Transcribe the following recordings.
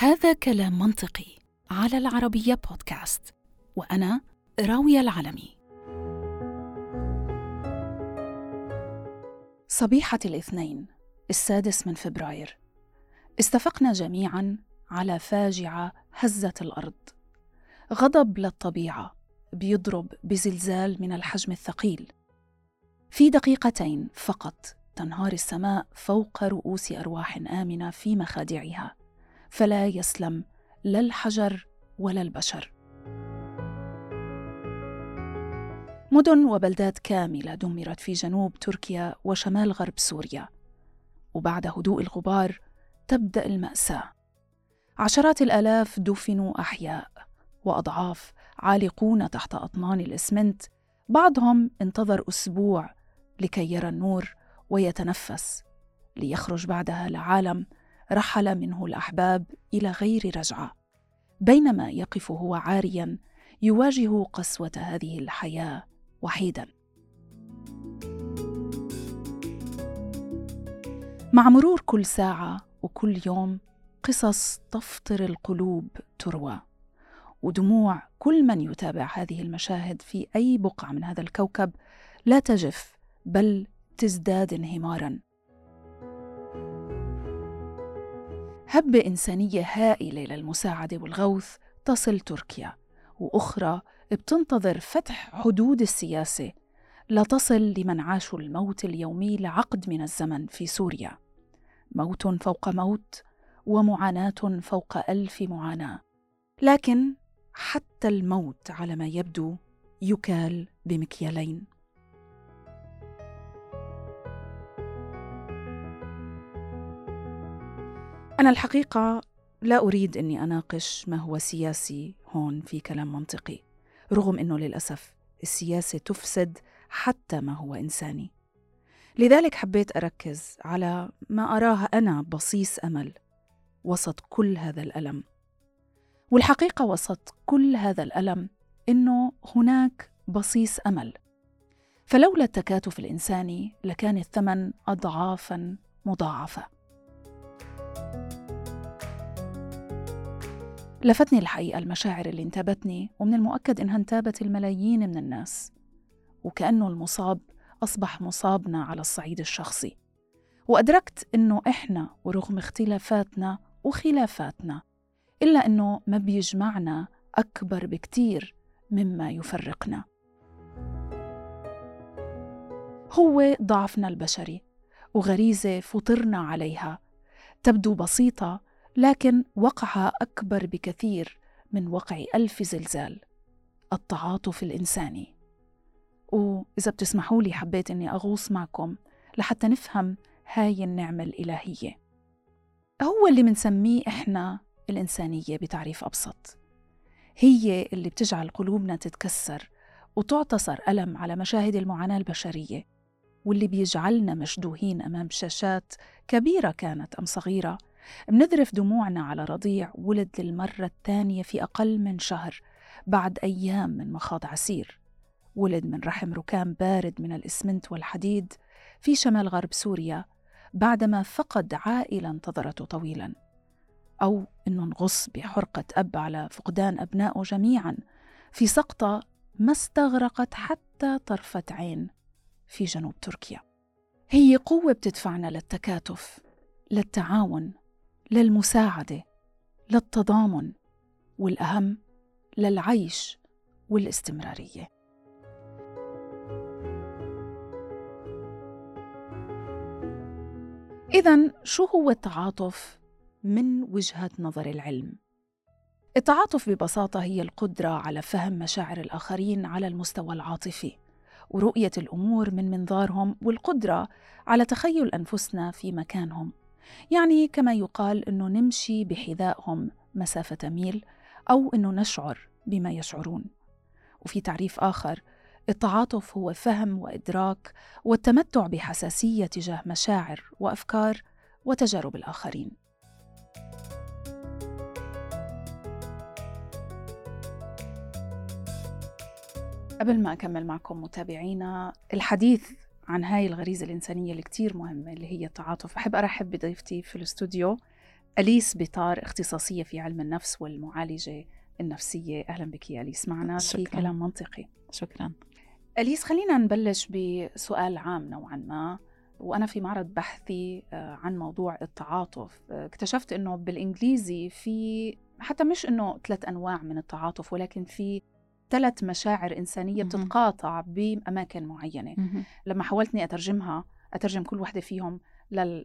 هذا كلام منطقي على العربية بودكاست وأنا راوية العلمي. صبيحة الاثنين السادس من فبراير. استفقنا جميعا على فاجعة هزت الأرض. غضب للطبيعة بيضرب بزلزال من الحجم الثقيل. في دقيقتين فقط تنهار السماء فوق رؤوس أرواح آمنة في مخادعها. فلا يسلم لا الحجر ولا البشر. مدن وبلدات كاملة دمرت في جنوب تركيا وشمال غرب سوريا وبعد هدوء الغبار تبدأ المأساة. عشرات الآلاف دفنوا أحياء وأضعاف عالقون تحت أطنان الإسمنت بعضهم انتظر أسبوع لكي يرى النور ويتنفس ليخرج بعدها لعالم رحل منه الأحباب إلى غير رجعة. بينما يقف هو عاريا يواجه قسوة هذه الحياة وحيدا. مع مرور كل ساعة وكل يوم قصص تفطر القلوب تروى. ودموع كل من يتابع هذه المشاهد في أي بقعة من هذا الكوكب لا تجف بل تزداد انهمارا. هبة إنسانية هائلة للمساعدة والغوث تصل تركيا وأخرى بتنتظر فتح حدود السياسة لتصل لمن عاشوا الموت اليومي لعقد من الزمن في سوريا. موت فوق موت ومعاناة فوق ألف معاناة. لكن حتى الموت على ما يبدو يكال بمكيالين. أنا الحقيقة لا أريد أني أناقش ما هو سياسي هون في كلام منطقي رغم أنه للأسف السياسة تفسد حتى ما هو إنساني. لذلك حبيت أركز على ما أراه أنا بصيص أمل وسط كل هذا الألم. والحقيقة وسط كل هذا الألم إنه هناك بصيص أمل. فلولا التكاتف الإنساني لكان الثمن أضعافا مضاعفة. لفتني الحقيقة المشاعر اللي انتابتني ومن المؤكد إنها انتابت الملايين من الناس. وكأنه المصاب أصبح مصابنا على الصعيد الشخصي. وأدركت إنه إحنا ورغم اختلافاتنا وخلافاتنا إلا إنه ما بيجمعنا أكبر بكتير مما يفرقنا. هو ضعفنا البشري وغريزة فطرنا عليها. تبدو بسيطة لكن وقعها أكبر بكثير من وقع ألف زلزال التعاطف الإنساني. وإذا بتسمحوا لي حبيت إني أغوص معكم لحتى نفهم هاي النعمة الإلهية. هو اللي منسميه إحنا الإنسانية بتعريف أبسط. هي اللي بتجعل قلوبنا تتكسر وتعتصر ألم على مشاهد المعاناة البشرية واللي بيجعلنا مشدوهين أمام شاشات كبيرة كانت أم صغيرة منذرف دموعنا على رضيع ولد للمرة الثانية في أقل من شهر بعد أيام من مخاض عسير. ولد من رحم ركام بارد من الإسمنت والحديد في شمال غرب سوريا بعدما فقد عائلة انتظرته طويلا. أو أنه انغص بحرقة أب على فقدان أبنائه جميعا في سقطة ما استغرقت حتى طرفة عين في جنوب تركيا. هي قوة بتدفعنا للتكاتف للتعاون للمساعدة للتضامن والأهم للعيش والاستمرارية. اذا شو هو التعاطف من وجهة نظر العلم؟ التعاطف ببساطة هي القدرة على فهم مشاعر الآخرين على المستوى العاطفي ورؤية الأمور من منظارهم والقدرة على تخيل أنفسنا في مكانهم. يعني كما يقال إنه نمشي بحذائهم مسافة ميل أو إنه نشعر بما يشعرون. وفي تعريف آخر التعاطف هو فهم وإدراك والتمتع بحساسية تجاه مشاعر وأفكار وتجارب الآخرين. قبل ما أكمل معكم متابعينا الحديث عن هاي الغريزة الإنسانية اللي كتير مهمة اللي هي التعاطف. أحب أرحب بضيفتي في الاستوديو أليس بطار اختصاصية في علم النفس والمعالجة النفسية. أهلا بك يا أليس. معنا في كلام منطقي. شكرا. أليس خلينا نبلش بسؤال عام نوعا ما. وأنا في معرض بحثي آه، عن موضوع التعاطف. آه، اكتشفت أنه بالإنجليزي في حتى مش أنه ثلاث أنواع من التعاطف ولكن في ثلاث مشاعر إنسانية بتتقاطع بأماكن معينة. لما حاولت أني أترجمها أترجم كل وحدة فيهم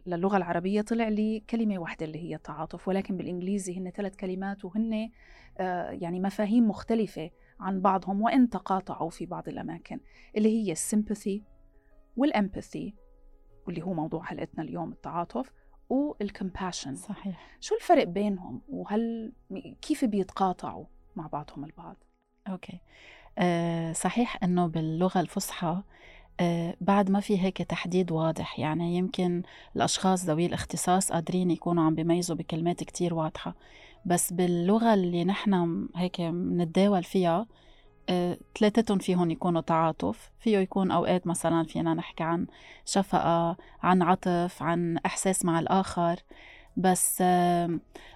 للغة العربية طلع لي كلمة واحدة اللي هي التعاطف ولكن بالإنجليزي هن ثلاث كلمات وهن آه، يعني مفاهيم مختلفة عن بعضهم وإن تقاطعوا في بعض الأماكن اللي هي السيمباثي والامباثي واللي هو موضوع حلقتنا اليوم التعاطف والكمباشن صحيح. شو الفرق بينهم؟ وهل كيف بيتقاطعوا مع بعضهم البعض؟ أوكي. أه صحيح إنه باللغة الفصحى أه بعد ما في هيك تحديد واضح يعني يمكن الأشخاص ذوي الاختصاص قادرين يكونوا عم بيميزوا بكلمات كتير واضحة. بس باللغة اللي نحن هيك بنتداول فيها آه، ثلاثتهم فيهم يكونوا تعاطف. فيه يكون أوقات مثلا فينا نحكي عن شفقة عن عطف عن إحساس مع الآخر. بس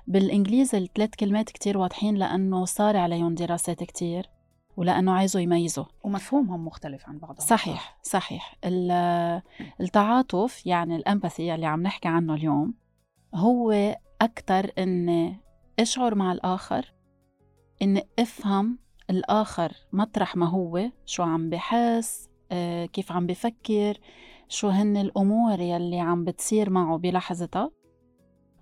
بالإنجليزي الثلاث كلمات كتير واضحين لأنه صار عليهم دراسات كتير ولأنه عايزوا يميزوا. ومفهومهم مختلف عن بعضهم. صحيح صحيح. التعاطف يعني الأمباثي اللي عم نحكي عنه اليوم هو أكتر إني أشعر مع الآخر إني أفهم الآخر مطرح ما هو شو عم بحس آه، كيف عم بفكر شو هن الأمور يلي عم بتصير معه بلحظتها.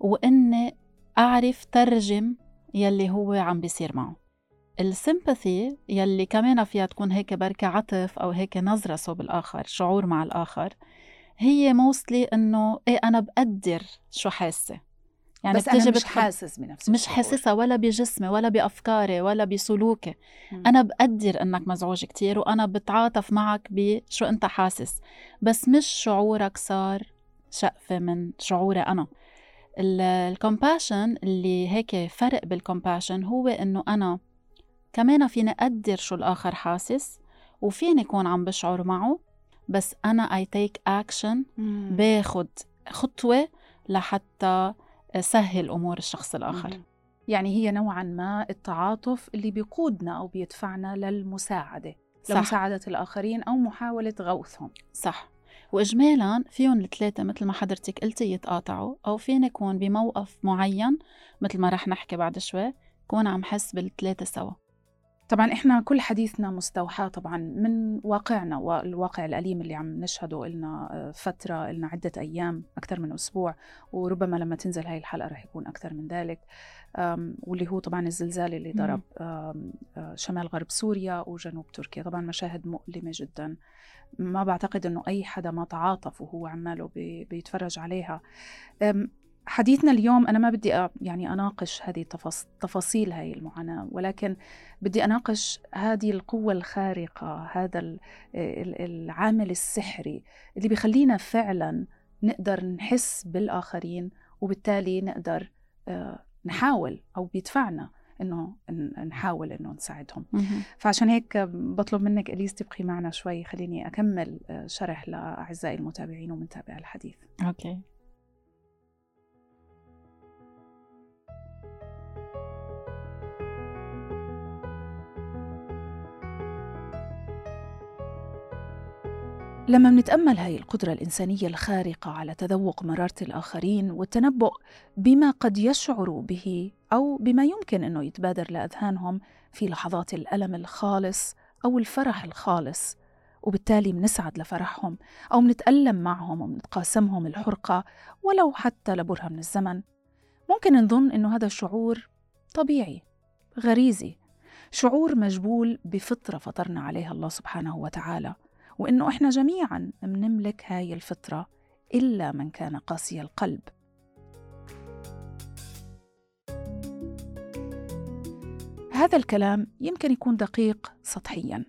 وإني أعرف ترجم يلي هو عم بيصير معه. السيمباثي يلي كمان فيها تكون هيك بركة عطف أو هيك نظرة صوب الآخر شعور مع الآخر هي موستلي إنه إيه أنا بقدر شو حاسة. يعني بس أنا مش حاسس بنفسي مش حاسسها ولا بجسمي ولا بأفكاري ولا بسلوكي. م. أنا بقدر إنك مزعوج كتير وأنا بتعاطف معك بشو أنت حاسس بس مش شعورك صار شقفة من شعوري أنا. ال compassion اللي هيك فرق بال compassion هو إنه أنا كمان فيني أقدر شو الآخر حاسس وفيني أكون عم بشعر معه بس أنا I take action باخد خطوة لحتى سهل أمور الشخص الآخر. يعني هي نوعا ما التعاطف اللي بيقودنا أو بيدفعنا للمساعدة صح. لمساعدة الآخرين أو محاولة غوثهم. صح. واجمالا فيهم الثلاثه مثل ما حضرتك قلتي يتقاطعوا أو فين يكون بموقف معين مثل ما رح نحكي بعد شوي كون عم حس بالثلاثه سوا. طبعا إحنا كل حديثنا مستوحى طبعا من واقعنا والواقع الأليم اللي عم نشهده لنا آه، فترة لنا عدة أيام أكثر من أسبوع وربما لما تنزل هاي الحلقة رح يكون أكثر من ذلك واللي هو طبعا الزلزال اللي ضرب آه، شمال غرب سوريا وجنوب تركيا. طبعا مشاهد مؤلمة جدا. ما بعتقد إنه أي حدا ما تعاطف وهو عماله بيتفرج عليها. حديثنا اليوم أنا ما بدي يعني أناقش هذه تفاصيل هذه المعاناة ولكن بدي أناقش هذه القوة الخارقة هذا العامل السحري اللي بيخلينا فعلا نقدر نحس بالآخرين وبالتالي نقدر آه، نحاول أو بيدفعنا إنه نحاول إنه نساعدهم. فعشان هيك بطلب منك إليس تبقي معنا شوي خليني أكمل آه، شرح لأعزائي المتابعين ومنتابع الحديث. أوكي. لما منتأمل هاي القدرة الإنسانية الخارقة على تذوق مرارة الآخرين والتنبؤ بما قد يشعروا به أو بما يمكن أنه يتبادر لأذهانهم في لحظات الألم الخالص أو الفرح الخالص وبالتالي منسعد لفرحهم أو منتألم معهم ومنتقاسمهم الحرقة ولو حتى لبرهة من الزمن. ممكن نظن أنه هذا الشعور طبيعي غريزي شعور مجبول بفطرة فطرنا عليها الله سبحانه وتعالى. وإنه إحنا جميعا منملك هاي الفطرة إلا من كان قاسي القلب. هذا الكلام يمكن يكون دقيق سطحيا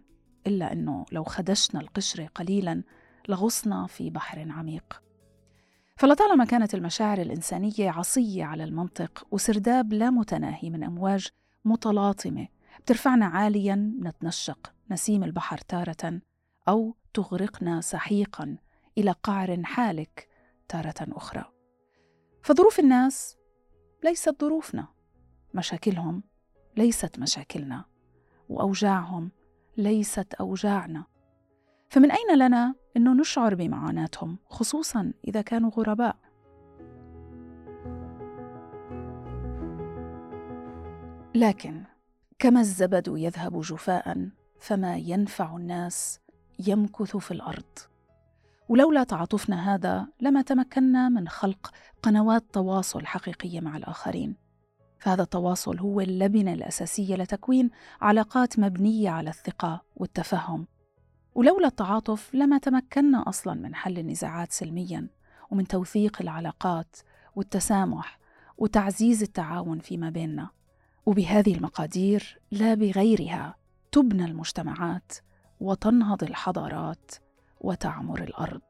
إلا أنه لو خدشنا القشرة قليلا لغصنا في بحر عميق. فلطالما كانت المشاعر الإنسانية عصية على المنطق وسرداب لا متناهي من أمواج متلاطمة بترفعنا عاليا نتنشق نسيم البحر تارة أو تغرقنا سحيقا إلى قعر حالك تارة أخرى. فظروف الناس ليست ظروفنا. مشاكلهم ليست مشاكلنا. وأوجاعهم ليست أوجاعنا. فمن أين لنا انه نشعر بمعاناتهم خصوصا إذا كانوا غرباء؟ لكن كما الزبد يذهب جفاء فما ينفع الناس يمكث في الأرض. ولولا تعاطفنا هذا لما تمكنا من خلق قنوات تواصل حقيقية مع الآخرين. فهذا التواصل هو اللبنة الأساسية لتكوين علاقات مبنية على الثقة والتفهم. ولولا التعاطف لما تمكنا أصلا من حل النزاعات سلميا ومن توثيق العلاقات والتسامح وتعزيز التعاون فيما بيننا. وبهذه المقادير لا بغيرها تبنى المجتمعات وتنهض الحضارات وتعمر الأرض.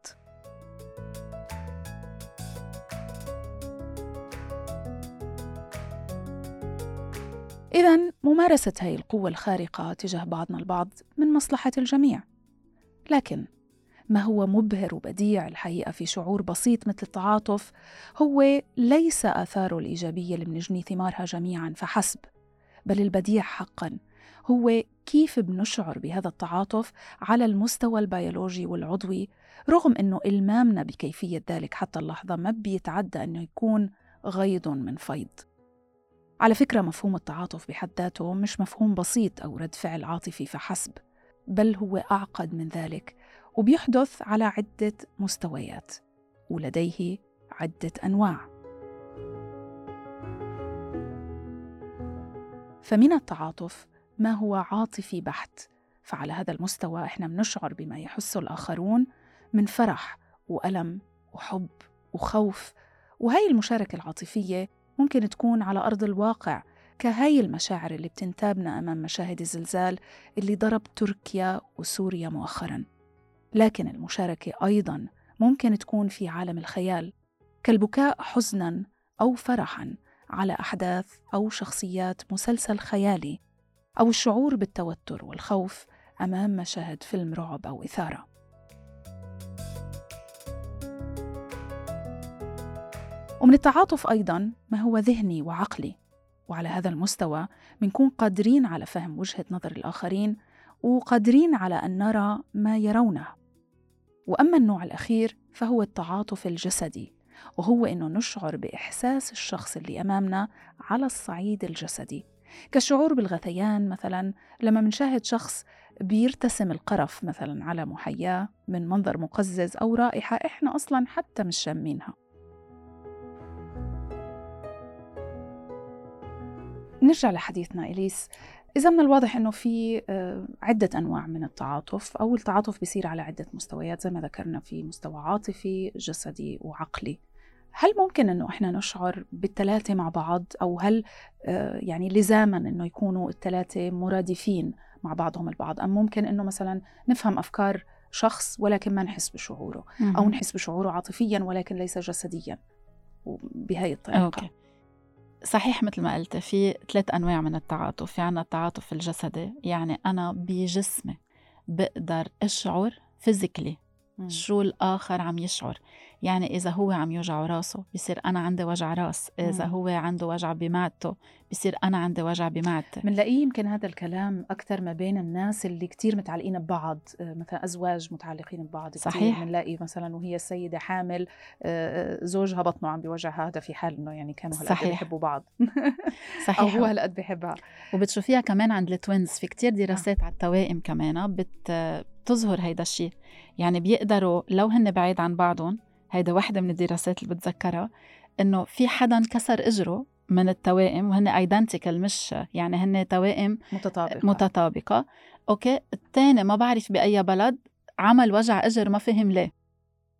اذا ممارسة هذه القوة الخارقة تجاه بعضنا البعض من مصلحة الجميع. لكن ما هو مبهر وبديع الحقيقة في شعور بسيط مثل التعاطف هو ليس اثاره الإيجابية اللي بنجني ثمارها جميعا فحسب بل البديع حقا هو كيف بنشعر بهذا التعاطف على المستوى البيولوجي والعضوي رغم إنه إلمامنا بكيفية ذلك حتى اللحظة ما بيتعدى انه يكون غيض من فيض. على فكرة مفهوم التعاطف بحد ذاته مش مفهوم بسيط أو رد فعل عاطفي فحسب بل هو أعقد من ذلك وبيحدث على عدة مستويات ولديه عدة أنواع. فمن التعاطف ما هو عاطفي بحت. فعلى هذا المستوى إحنا بنشعر بما يحسه الآخرون من فرح وألم وحب وخوف. وهي المشاركة العاطفية ممكن تكون على أرض الواقع كهاي المشاعر اللي بتنتابنا أمام مشاهد الزلزال اللي ضرب تركيا وسوريا مؤخرا. لكن المشاركة أيضا ممكن تكون في عالم الخيال كالبكاء حزنا أو فرحا على أحداث أو شخصيات مسلسل خيالي. أو الشعور بالتوتر والخوف أمام مشاهد فيلم رعب أو إثارة. ومن التعاطف أيضا ما هو ذهني وعقلي وعلى هذا المستوى بنكون قادرين على فهم وجهة نظر الآخرين وقادرين على أن نرى ما يرونه. وأما النوع الأخير فهو التعاطف الجسدي وهو إنه نشعر بإحساس الشخص اللي أمامنا على الصعيد الجسدي. كالشعور بالغثيان مثلا لما منشاهد شخص بيرتسم القرف مثلا على محياه من منظر مقزز أو رائحة إحنا أصلا حتى مش شامينها. نرجع لحديثنا إليس. إذا من الواضح أنه في آه، عدة أنواع من التعاطف. أو التعاطف بيصير على عدة مستويات زي ما ذكرنا في مستوى عاطفي جسدي وعقلي. هل ممكن إنه إحنا نشعر بالثلاثه مع بعض؟ أو هل آه، يعني لزاما إنه يكونوا الثلاثه مرادفين مع بعضهم البعض؟ أم ممكن إنه مثلا نفهم أفكار شخص ولكن ما نحس بشعوره؟ أو نحس بشعوره عاطفيا ولكن ليس جسديا بهي الطريقة. okay. صحيح مثل ما قلت في ثلاث أنواع من التعاطف. في عنا التعاطف الجسدي يعني أنا بجسمي بقدر أشعر physically شو الآخر عم يشعر؟ يعني إذا هو عم يوجع راسه بصير أنا عندي وجع راس إذا مم. هو عنده وجع بمعدته بصير أنا عندي وجع بمعدتي. بنلاقيه يمكن هذا الكلام أكثر ما بين الناس اللي كتير متعلقين ببعض آه، مثلا أزواج متعلقين ببعض صحيح. بنلاقي مثلا وهي السيدة حامل آه، آه، زوجها بطنه عم بيوجعها هذا في حال إنه يعني كانوا هالقد بيحبوا بعض. صحيح. أو هو هالقد بيحبها. وبتشوفيها كمان عند ال twins في كتير دراسات على التوائم كمان بت بتظهر هيدا الشيء يعني بيقدروا لو هن بعيد عن بعضهم هيدا واحدة من الدراسات اللي بتذكرها إنه في حدا كسر إجره من التوائم وهن identical مش يعني هن توائم متطابقة. متطابقة. okay الثاني ما بعرف بأي بلد عمل وجع إجر ما فهم ليه.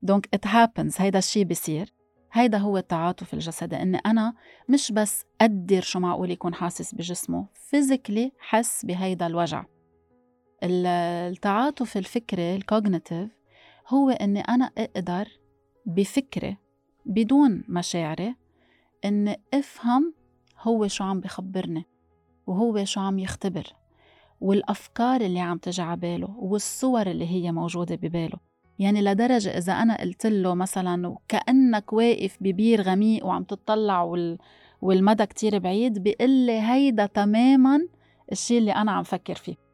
donc it happens هيدا الشيء بيصير. هيدا هو التعاطف الجسدي اني أنا مش بس قدر شو معقول يكون حاسس بجسمه physically حس بهيدا الوجع. التعاطف الفكري ال cognitive هو إني أنا أقدر بفكري بدون مشاعري اني افهم هو شو عم بخبرني وهو شو عم يختبر والأفكار اللي عم تجي على باله والصور اللي هي موجودة بباله. يعني لدرجة إذا أنا قلت له مثلا وكأنك واقف ببير غميق وعم تطلع وال... والمدى كتير بعيد بيقول لي هيدا تماما الشيء اللي أنا عم فكر فيه.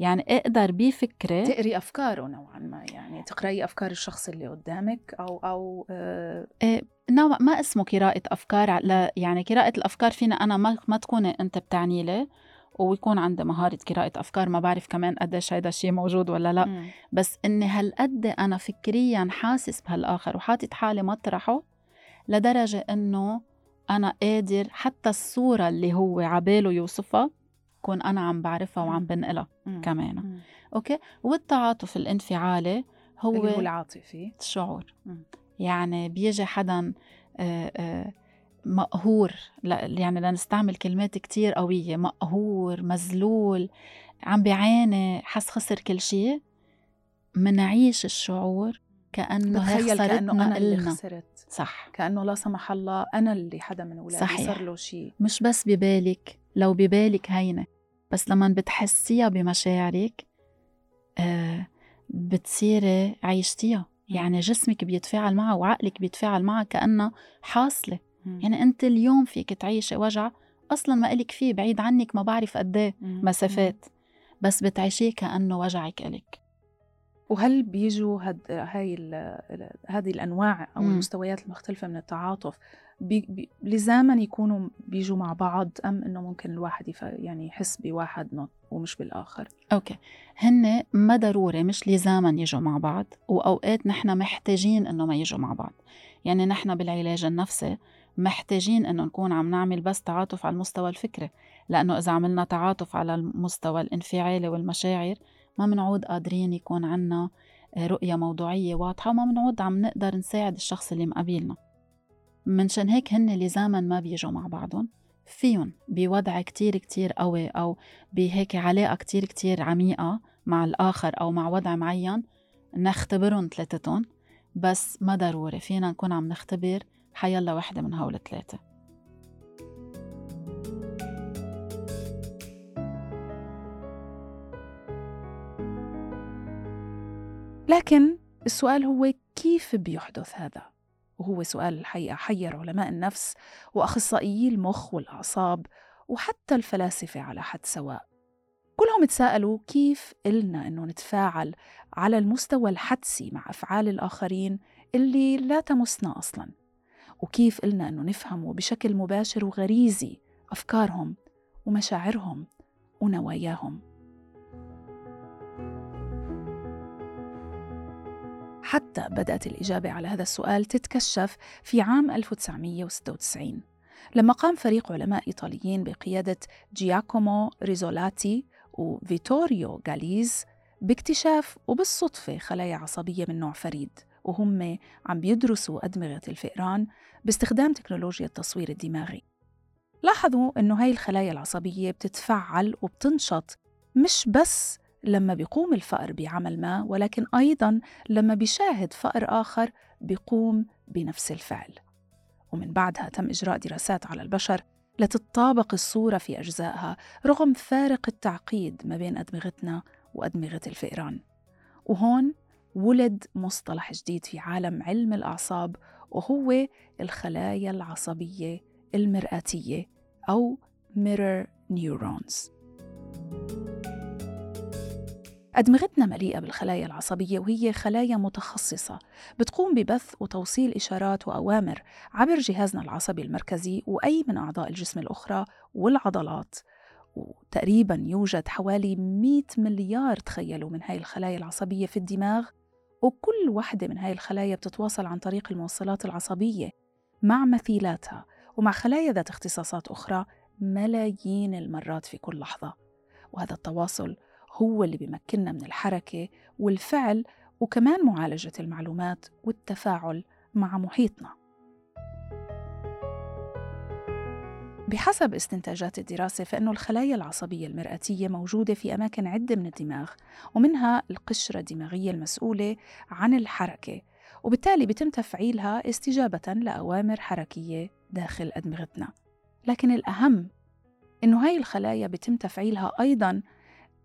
يعني أقدر بفكرة تقري أفكاره نوعا ما يعني تقرأي أفكار الشخص اللي قدامك أو أو آه إيه نوع ما اسمه قراءة أفكار لا يعني قراءة الأفكار فينا أنا ما ما تكوني أنت بتعني لي ويكون عندي مهارة قراءة أفكار ما بعرف كمان قديش هيدا الشيء موجود ولا لا م. بس إني هالقد أنا فكريا حاسس بهالآخر وحاطط حالي مطرحه لدرجة إنه أنا قادر حتى الصورة اللي هو عباله يوصفها كون أنا عم بعرفها وعم بنقلها كمان. أوكي؟ والتعاطف الانفعالي هو اللي هو العاطفي. الشعور. يعني بيجي حدا آآ آآ مقهور يعني لنستعمل كلمات كتير قوية مقهور مزلول عم بيعاني حس خسر كل شيء منعيش الشعور كأنه تخيل كأنه أنا اللي خسرت. صح. كأنه لا سمح الله أنا اللي حدا من أولادي صار له شيء. مش بس ببالك لو ببالك هينة بس لما بتحسيها بمشاعرك آه بتصيري عيشتيها يعني جسمك بيتفاعل معها وعقلك بيتفاعل معها كأنها حاصلة. يعني أنت اليوم فيك تعيشي وجع أصلا ما إلك فيه بعيد عنك ما بعرف قد إيه مسافات بس بتعيشيه كأنه وجعك إلك. وهل بيجوا هد هاي هذه الأنواع أو مم. المستويات المختلفة من التعاطف بي بي لزاما يكونوا بيجوا مع بعض أم إنه ممكن الواحد يف يعني يحس بواحد ومش بالآخر؟ okay. هن ما ضروري مش لزاما يجوا مع بعض وأوقات نحن محتاجين إنه ما يجوا مع بعض. يعني نحن بالعلاج النفسي محتاجين إنه نكون عم نعمل بس تعاطف على المستوى الفكري لأنه إذا عملنا تعاطف على المستوى الانفعالي والمشاعر ما بنعود قادرين يكون عنا رؤية موضوعية واضحة وما بنعود عم نقدر نساعد الشخص اللي مقابلنا. منشان هيك هن لزاما ما بيجوا مع بعضهم. فيهم بوضع كتير كتير قوي أو بهيك علاقة كتير كتير عميقة مع الآخر أو مع وضع معين نختبرهم ثلاثتهم. بس ما ضروري فينا نكون عم نختبر حيلا وحدة من هول الثلاثة. لكن السؤال هو كيف بيحدث هذا؟ وهو سؤال الحقيقة حير علماء النفس وأخصائيي المخ والأعصاب وحتى الفلاسفة على حد سواء. كلهم تساءلوا كيف إلنا أنه نتفاعل على المستوى الحدسي مع أفعال الآخرين اللي لا تمسنا أصلاً؟ وكيف إلنا أنه نفهم بشكل مباشر وغريزي أفكارهم ومشاعرهم ونواياهم؟ حتى بدأت الإجابة على هذا السؤال تتكشف في عام 1996 لما قام فريق علماء إيطاليين بقيادة جياكومو ريزولاتي وفيتوريو غاليز باكتشاف وبالصدفة خلايا عصبية من نوع فريد وهم عم بيدرسوا أدمغة الفئران باستخدام تكنولوجيا التصوير الدماغي. لاحظوا أنه هاي الخلايا العصبية بتتفعل وبتنشط مش بس لما بيقوم الفأر بعمل ما ولكن أيضا لما بيشاهد فأر آخر بيقوم بنفس الفعل. ومن بعدها تم إجراء دراسات على البشر لتتطابق الصورة في أجزائها رغم فارق التعقيد ما بين أدمغتنا وأدمغة الفئران. وهون ولد مصطلح جديد في عالم علم الأعصاب وهو الخلايا العصبية المرآتية أو mirror neurons. أدمغتنا مليئة بالخلايا العصبية وهي خلايا متخصصة. بتقوم ببث وتوصيل إشارات وأوامر عبر جهازنا العصبي المركزي وأي من أعضاء الجسم الأخرى والعضلات. وتقريبا يوجد حوالي 100 مليار تخيلوا من هاي الخلايا العصبية في الدماغ وكل وحدة من هاي الخلايا بتتواصل عن طريق الموصلات العصبية مع مثيلاتها ومع خلايا ذات اختصاصات أخرى ملايين المرات في كل لحظة. وهذا التواصل هو اللي بيمكننا من الحركة والفعل وكمان معالجة المعلومات والتفاعل مع محيطنا. بحسب استنتاجات الدراسة فإن الخلايا العصبية المرآتية موجودة في أماكن عدة من الدماغ ومنها القشرة الدماغية المسؤولة عن الحركة وبالتالي بيتم تفعيلها استجابة لأوامر حركية داخل أدمغتنا. لكن الأهم إنه هاي الخلايا بيتم تفعيلها أيضاً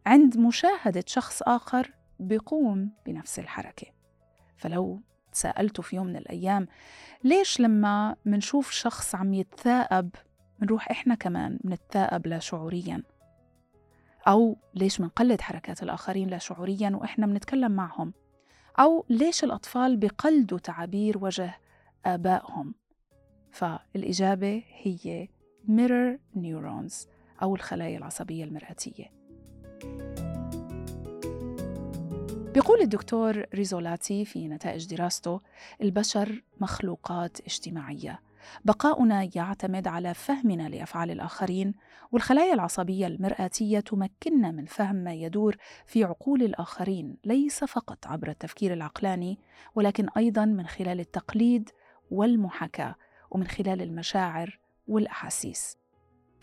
عند مشاهدة شخص آخر بيقوم بنفس الحركة. فلو تساءلتوا في يوم من الأيام ليش لما منشوف شخص عم يتثاءب منروح إحنا كمان منتثاقب لا شعوريا؟ أو ليش منقلد حركات الآخرين لا شعوريا وإحنا منتكلم معهم؟ أو ليش الأطفال بقلدوا تعابير وجه آبائهم؟ فالإجابة هي mirror neurons أو الخلايا العصبية المرآتية. بيقول الدكتور ريزولاتي في نتائج دراسته البشر مخلوقات اجتماعية. بقاؤنا يعتمد على فهمنا لأفعال الآخرين والخلايا العصبية المرآتية تمكننا من فهم ما يدور في عقول الآخرين ليس فقط عبر التفكير العقلاني ولكن أيضا من خلال التقليد والمحاكاة ومن خلال المشاعر والأحاسيس.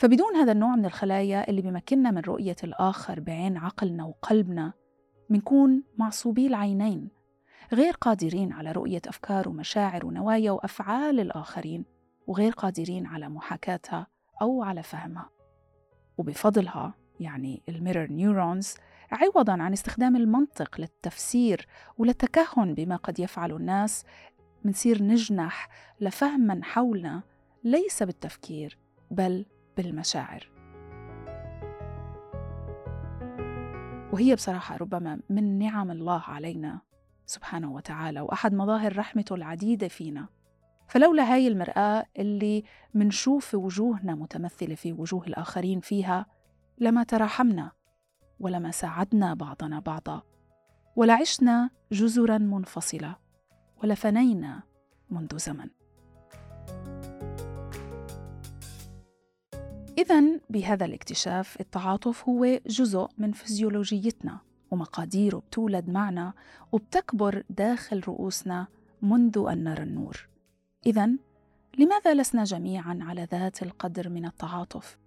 فبدون هذا النوع من الخلايا اللي بيمكننا من رؤية الآخر بعين عقلنا وقلبنا منكون معصوبي العينين غير قادرين على رؤية أفكار ومشاعر ونوايا وأفعال الآخرين وغير قادرين على محاكاتها أو على فهمها. وبفضلها يعني الميرور نيورونز عوضا عن استخدام المنطق للتفسير وللتكهن بما قد يفعل الناس منصير نجنح لفهم من حولنا ليس بالتفكير بل بالمشاعر. وهي بصراحة ربما من نعم الله علينا سبحانه وتعالى وأحد مظاهر رحمته العديدة فينا. فلولا هاي المرآة اللي منشوف وجوهنا متمثلة في وجوه الآخرين فيها لما تراحمنا ولما ساعدنا بعضنا بعضا ولعشنا جزرا منفصلة ولفنينا منذ زمن. إذا بهذا الاكتشاف التعاطف هو جزء من فيزيولوجيتنا ومقاديره بتولد معنا وبتكبر داخل رؤوسنا منذ أن نرى النور. إذا لماذا لسنا جميعا على ذات القدر من التعاطف؟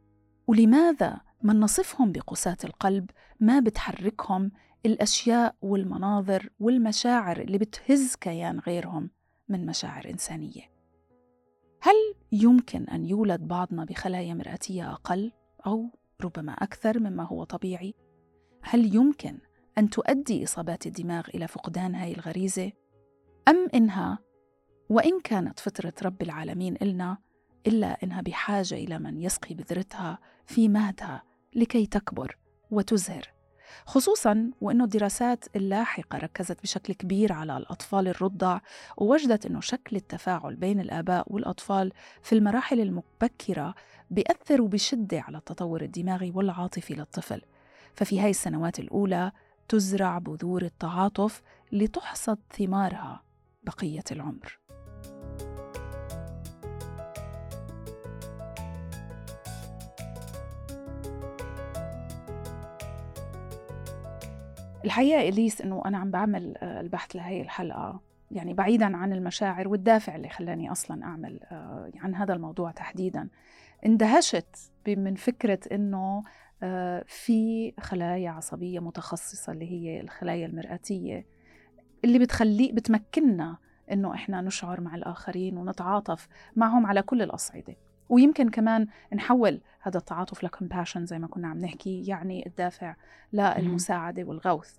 ولماذا من نصفهم بقساة القلب ما بتحركهم الأشياء والمناظر والمشاعر اللي بتهز كيان غيرهم من مشاعر إنسانية؟ هل يمكن أن يولد بعضنا بخلايا مرآتية أقل أو ربما أكثر مما هو طبيعي؟ هل يمكن أن تؤدي إصابات الدماغ إلى فقدان هاي الغريزة؟ أم إنها وإن كانت فطرة رب العالمين إلنا إلا إنها بحاجة إلى من يسقي بذرتها في مهدها لكي تكبر وتزهر خصوصا وإنه الدراسات اللاحقة ركزت بشكل كبير على الأطفال الرضع ووجدت إنه شكل التفاعل بين الآباء والأطفال في المراحل المبكرة بيأثر بشده على التطور الدماغي والعاطفي للطفل. ففي هاي السنوات الأولى تزرع بذور التعاطف لتحصد ثمارها بقية العمر. الحقيقة إليس إنه أنا عم بعمل آه، البحث لهي الحلقة يعني بعيدا عن المشاعر والدافع اللي خلاني أصلا أعمل آه، عن هذا الموضوع تحديدا. اندهشت من فكرة إنه آه، في خلايا عصبية متخصصة اللي هي الخلايا المرآتية اللي بتخلي بتمكننا إنه إحنا نشعر مع الآخرين ونتعاطف معهم على كل الأصعدة. ويمكن كمان نحول هذا التعاطف لكمباشن زي ما كنا عم نحكي يعني الدافع للمساعدة والغوث.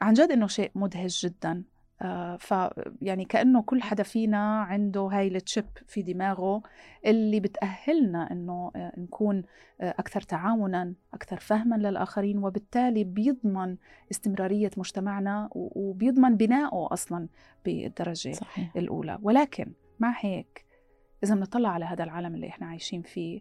عن جد إنه شيء مدهش جدا. آه ف يعني كأنه كل حدا فينا عنده هاي التشيب في دماغه اللي بتأهلنا إنه آه نكون آه أكثر تعاونا أكثر فهما للآخرين وبالتالي بيضمن استمرارية مجتمعنا وبيضمن بنائه أصلا بالدرجة صحيح. الأولى. ولكن مع هيك إذا بنطلع على هذا العالم اللي إحنا عايشين فيه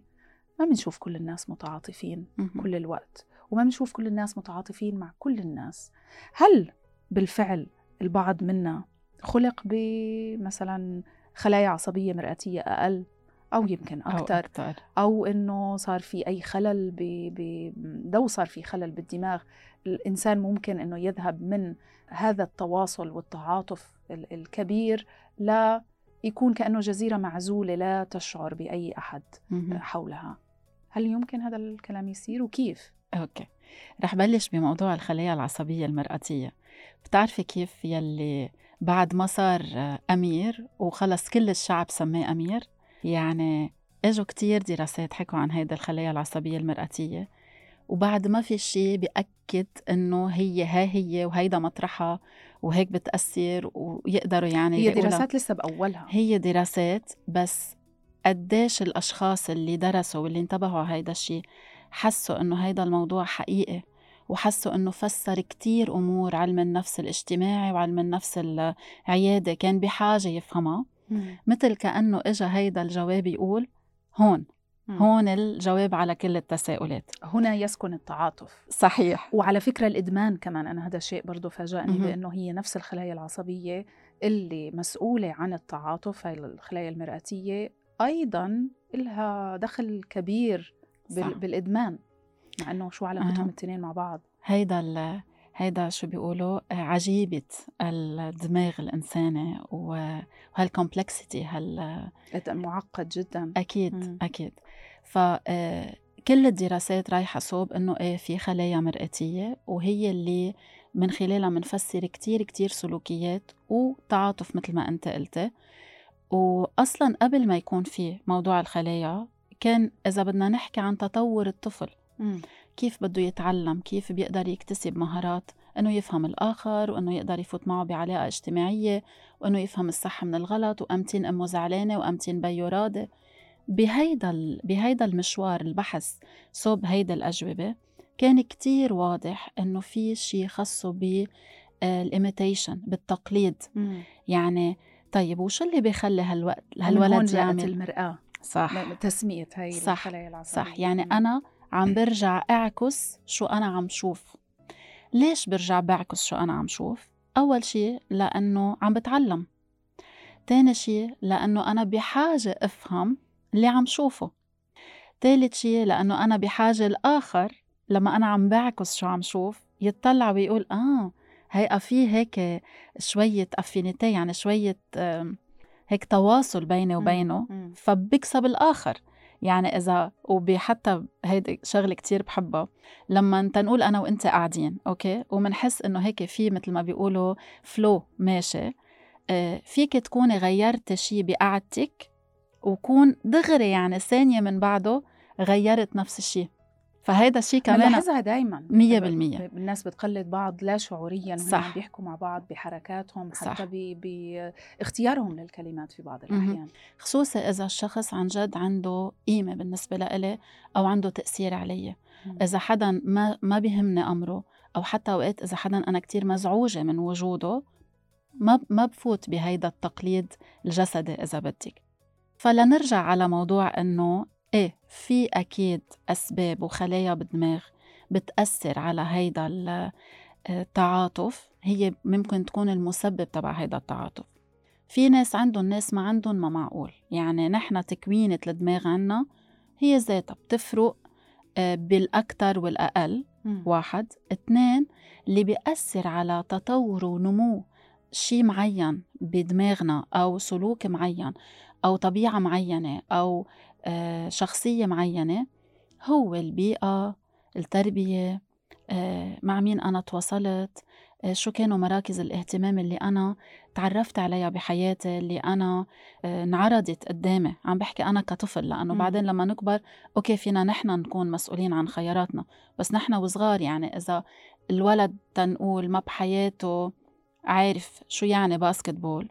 ما بنشوف كل الناس متعاطفين كل الوقت وما بنشوف كل الناس متعاطفين مع كل الناس. هل بالفعل البعض منا خلق بمثلا خلايا عصبية مرآتية أقل؟ أو يمكن أكثر أو, أكتر. أو إنه صار في أي خلل ب... ب... لو صار في خلل بالدماغ الإنسان ممكن إنه يذهب من هذا التواصل والتعاطف الكبير ل يكون كأنه جزيرة معزولة لا تشعر بأي أحد حولها. هل يمكن هذا الكلام يصير وكيف؟ أوكي. رح بلش بموضوع الخلايا العصبية المرأتية. بتعرفي كيف يلي بعد ما صار أمير وخلص كل الشعب سماه أمير؟ يعني إجوا كتير دراسات حكوا عن هيدا الخلايا العصبية المرأتية. وبعد ما في شيء بيأكد إنه هي ها هي وهيدا مطرحها وهيك بتأثر ويقدروا يعني هي دراسات لسه بأولها هي دراسات بس قديش الأشخاص اللي درسوا واللي انتبهوا على هيدا الشيء حسوا إنه هيدا الموضوع حقيقي وحسوا إنه فسر كتير أمور علم النفس الاجتماعي وعلم النفس العيادي كان بحاجة يفهمها مثل كأنه إجا هيدا الجواب يقول هون. هون الجواب على كل التساؤلات هنا يسكن التعاطف صحيح وعلى فكرة الإدمان كمان أنا هذا الشيء برضو فاجأني. بأنه هي نفس الخلايا العصبية اللي مسؤولة عن التعاطف هاي الخلايا المرآتية أيضا لها دخل كبير صح. بال... بالإدمان مع أنه شو علاقتهم. الاثنين مع بعض هيدا ال هيدا شو بيقولوا عجيبة الدماغ الإنساني وهالكومبلكسيتي هال معقد جدا أكيد مم. أكيد ف آه، كل الدراسات رايحة صوب إنه إيه في خلايا مرئتية وهي اللي من خلالها بنفسر كتير كتير سلوكيات وتعاطف مثل ما أنت قلت وأصلا قبل ما يكون في موضوع الخلايا كان إذا بدنا نحكي عن تطور الطفل مم. كيف بده يتعلم كيف بيقدر يكتسب مهارات إنه يفهم الآخر وإنه يقدر يفوت معه بعلاقة اجتماعية وإنه يفهم الصح من الغلط وأمتين أمه زعلانة وأمتين بيو راضي بهيدا بهيدا المشوار البحث صوب هيدا الأجوبة كان كتير واضح إنه في شيء خاصه بال imitation بالتقليد. مم. يعني طيب وشو اللي بيخلي هالوقت هالولد يعمل؟ المرآة. صح. تسمية هاي صح، الخلايا العصبية. صح. يعني مم. أنا عم برجع أعكس شو أنا عم شوف. ليش برجع بعكس شو أنا عم شوف؟ أول شي لأنه عم بتعلم. تاني شي لأنه أنا بحاجة أفهم اللي عم شوفه. تالت شي لأنه أنا بحاجة الآخر لما أنا عم بعكس شو عم شوف يتطلع ويقول آه هي في هيك شوية أفينيتي يعني شوية هيك تواصل بيني وبينه. فبكسب الآخر. يعني إذا وبحتى هيدي شغلة كتير بحبها. لما أنت نقول أنا وأنت قاعدين okay؟ ومنحس إنه هيك في مثل ما بيقولوا flow ماشي آه، فيك تكوني غيرت شي بقعدتك وكون دغري يعني ثانية من بعده غيرت نفس الشي فهيدا الشي كمان بنلاحظها دايما مية بالمية. الناس بتقلد بعض لا شعوريا صح. عم بيحكوا مع بعض بحركاتهم صح. حتى ب- باختيارهم للكلمات في بعض مهم. الأحيان خصوصا إذا الشخص عن جد عنده قيمة بالنسبة لإلي أو عنده تأثير علي مم. إذا حدا ما ما بيهمني أمره أو حتى أوقات إذا حدا أنا كتير مزعوجة من وجوده ما ما بفوت بهيدا التقليد الجسدي إذا بدك فلنرجع على موضوع إنه إيه في أكيد أسباب وخلايا بالدماغ بتأثر على هيدا ال- التعاطف. هي ممكن تكون المسبب تبع هيدا التعاطف. في ناس عندهم ناس ما عندهم ما معقول. يعني نحن تكوينة الدماغ عنا هي ذاتها بتفرق آه، بالأكثر والأقل. مم. واحد. اثنين اللي بيأثر على تطور ونمو شيء معين بدماغنا أو سلوك معين. أو طبيعة معينة أو آه، شخصية معينة هو البيئة التربية آه، مع مين أنا تواصلت آه، شو كانوا مراكز الاهتمام اللي أنا تعرفت عليها بحياتي اللي أنا انعرضت قدامي. عم بحكي أنا كطفل لأنه مم. بعدين لما نكبر okay فينا نحن نكون مسؤولين عن خياراتنا. بس نحن وصغار يعني إذا الولد تنقول ما بحياته عارف شو يعني basketball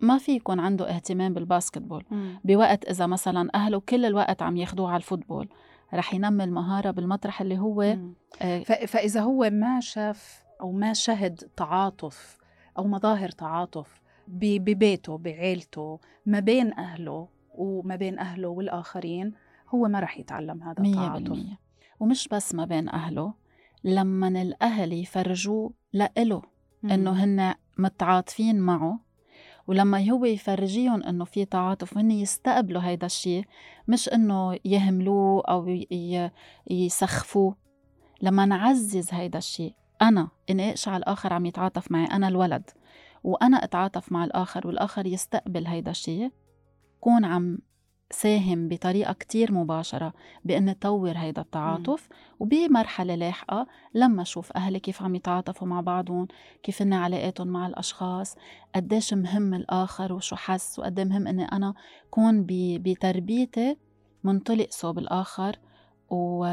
ما في يكون عنده اهتمام بال basketball مم. بوقت إذا مثلا أهله كل الوقت عم ياخدوه على ال football رح ينمي المهارة بالمطرح اللي هو. آه، فإذا هو ما شاف أو ما شهد تعاطف أو مظاهر تعاطف ببيته بعيلته ما بين أهله وما بين أهله والآخرين هو ما رح يتعلم هذا التعاطف ومش بس ما بين أهله لما الأهل يفرجوه لإله. إنه هن متعاطفين معه ولما هو يفرجيهم إنه في تعاطف وهن يستقبلوا هيدا الشيء مش إنه يهملوه ي- يسخفوه. لما نعزز هيدا الشيء أنا إني أقشع الآخر عم يتعاطف معي؟ أنا الولد. وأنا أتعاطف مع الآخر والآخر يستقبل هيدا الشيء كون عم ساهم بطريقة كتير مباشرة بإني طور هيدا التعاطف وبمرحلة لاحقة لما أشوف أهلي كيف عم يتعاطفوا مع بعضهم كيف إن علاقاتهم مع الأشخاص قديش مهم الآخر وشو حس وقد مهم إني أنا كون ب- بتربيتي منطلق صوب الآخر و...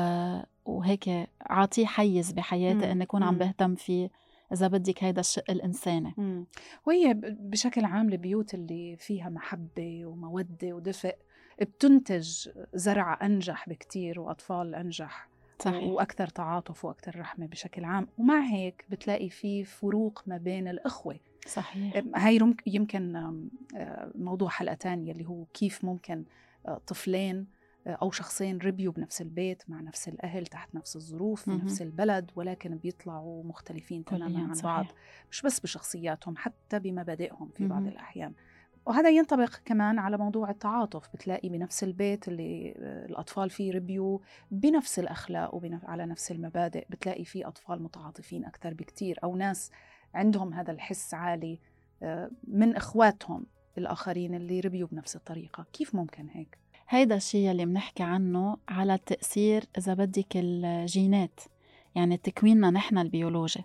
وهيك عاطيه حيز بحياتي. إني أكون عم. بهتم فيه إذا بدك هيدا الشق الإنساني مم. وهي بشكل عام البيوت اللي فيها محبة ومودة ودفء بتنتج زرع أنجح بكتير وأطفال أنجح صحيح وأكثر تعاطف وأكثر رحمة بشكل عام ومع هيك بتلاقي في فروق ما بين الإخوة صحيح هاي يمكن آه، موضوع حلقة تانية اللي هو كيف ممكن آه، طفلين آه، أو شخصين ربيوا بنفس البيت مع نفس الأهل تحت نفس الظروف في. نفس البلد ولكن بيطلعوا مختلفين تماما عن. بعض مش بس بشخصياتهم حتى بمبادئهم في بعض. الأحيان وهذا ينطبق كمان على موضوع التعاطف بتلاقي بنفس البيت اللي آه، الأطفال فيه ربيوا بنفس الأخلاق وعلى نفس المبادئ بتلاقي فيه أطفال متعاطفين أكثر بكتير أو ناس عندهم هذا الحس عالي آه، من إخواتهم الآخرين اللي ربيوا بنفس الطريقة كيف ممكن هيك؟ هيدا الشيء اللي بنحكي عنه على التأثير إذا بدك الجينات يعني تكويننا نحن البيولوجي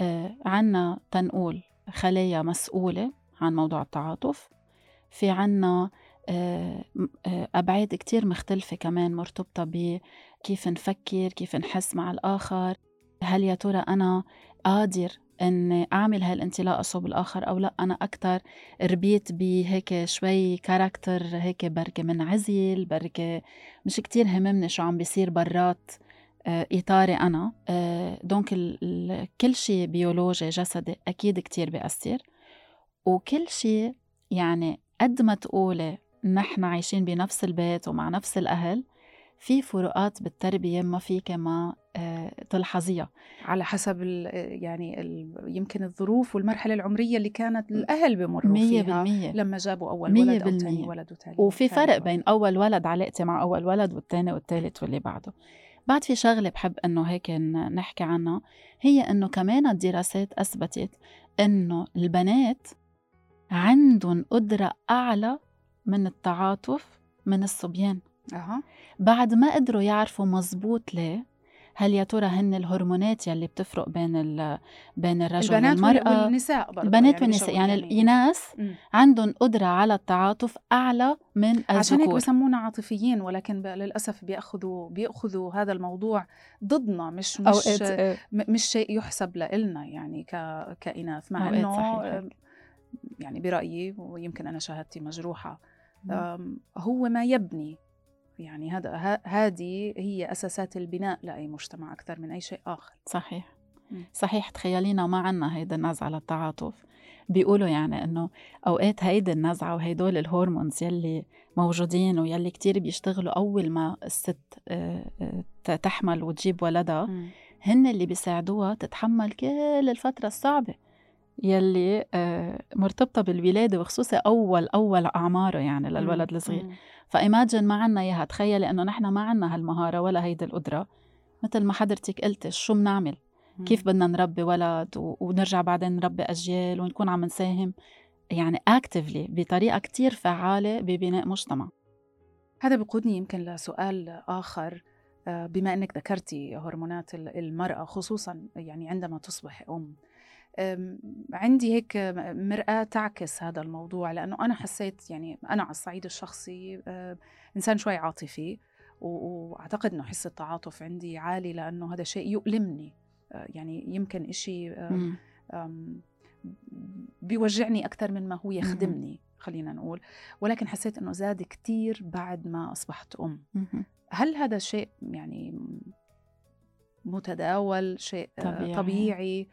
آه عنا تنقول خلايا مسؤولة عن موضوع التعاطف. في عنا آه آه أبعاد كتير مختلفة كمان مرتبطة بكيف نفكر كيف نحس مع الآخر. هل يا ترى أنا قادر أن أعمل هالانطلاقة صوب الآخر أو لأ؟ أنا أكتر ربيت بهيك شوي character هيك بركي منعزل بركي مش كتير هممني شو عم بيصير برات آه، إطاري أنا. donc كل شيء بيولوجي جسدي أكيد كتير بيأثر. وكل شيء يعني قد ما تقولي نحن عايشين بنفس البيت ومع نفس الأهل في فروقات بالتربية ما فيك ما آه، تلحظيها على حسب ال يعني ال يمكن الظروف والمرحلة العمرية اللي كانت الأهل بمروا مية فيها بالمية لما جابوا أول مية ولد أو. ثاني ولد وثالث وفي فرق ولد. بين أول ولد علاقتي مع أول ولد والتاني والتالت واللي بعده بعد في شغلة بحب إنه هيك نحكي عنها هي إنه كمان الدراسات أثبتت إنه البنات عندهم قدرة أعلى من التعاطف من الصبيان. أها. بعد ما قدروا يعرفوا مزبوط ليه هل يا ترى هن الهرمونات يلي بتفرق بين ال- بين الرجل البنات وال- والمرأة؟ والنساء برضه البنات والنساء بشغل يعني. الإناث. عندهم قدرة على التعاطف أعلى من عشان هيك الذكور. بسمونا عاطفيين ولكن ب- للأسف بياخذوا بيأخذوا هذا الموضوع ضدنا مش مش مش شيء يحسب لنا يعني ك كإناث مع أوقات يعني برأيي ويمكن أنا شهادتي مجروحة مم. آم، هو ما يبني يعني هذا هذه هي أساسات البناء لأي مجتمع أكثر من أي شيء آخر صحيح. صحيح تخيلينا ما عنا هيدا النزعة على التعاطف بيقولوا يعني إنه أوقات هيدي النزعة وهيدول الهرمونز يلي موجودين ويلي كتير بيشتغلوا أول ما الست آه، آه، تحمل وتجيب ولدها. هن اللي بيساعدوها تتحمل كل الفترة الصعبة يلي آه، مرتبطة بالولادة وخصوصي أول أول أعماره يعني للولد. الصغير. مم. فإيماجن ما عنا إياها. تخيلي إنه نحن ما عنا هالمهارة ولا هيدي القدرة. مثل ما حضرتك قلتي شو بنعمل كيف بدنا نربي ولد ونرجع بعدين نربي أجيال ونكون عم نساهم؟ يعني اكتفلي بطريقة كتير فعالة ببناء مجتمع. هذا بقودني يمكن لسؤال آخر. آه، بما أنك ذكرتي هرمونات ال- المرأة خصوصا يعني عندما تصبح أم، عندي هيك مرآة تعكس هذا الموضوع لأنه أنا حسيت يعني أنا على الصعيد الشخصي إنسان شوي عاطفي وأعتقد أنه حس التعاطف عندي عالي لأنه هذا شيء يؤلمني. آه، يعني يمكن إشي بيوجعني أكثر من ما هو يخدمني خلينا نقول. ولكن حسيت أنه زاد كتير بعد ما أصبحت أم. هل هذا شيء يعني متداول شيء آه، طبيعي. طبيعي؟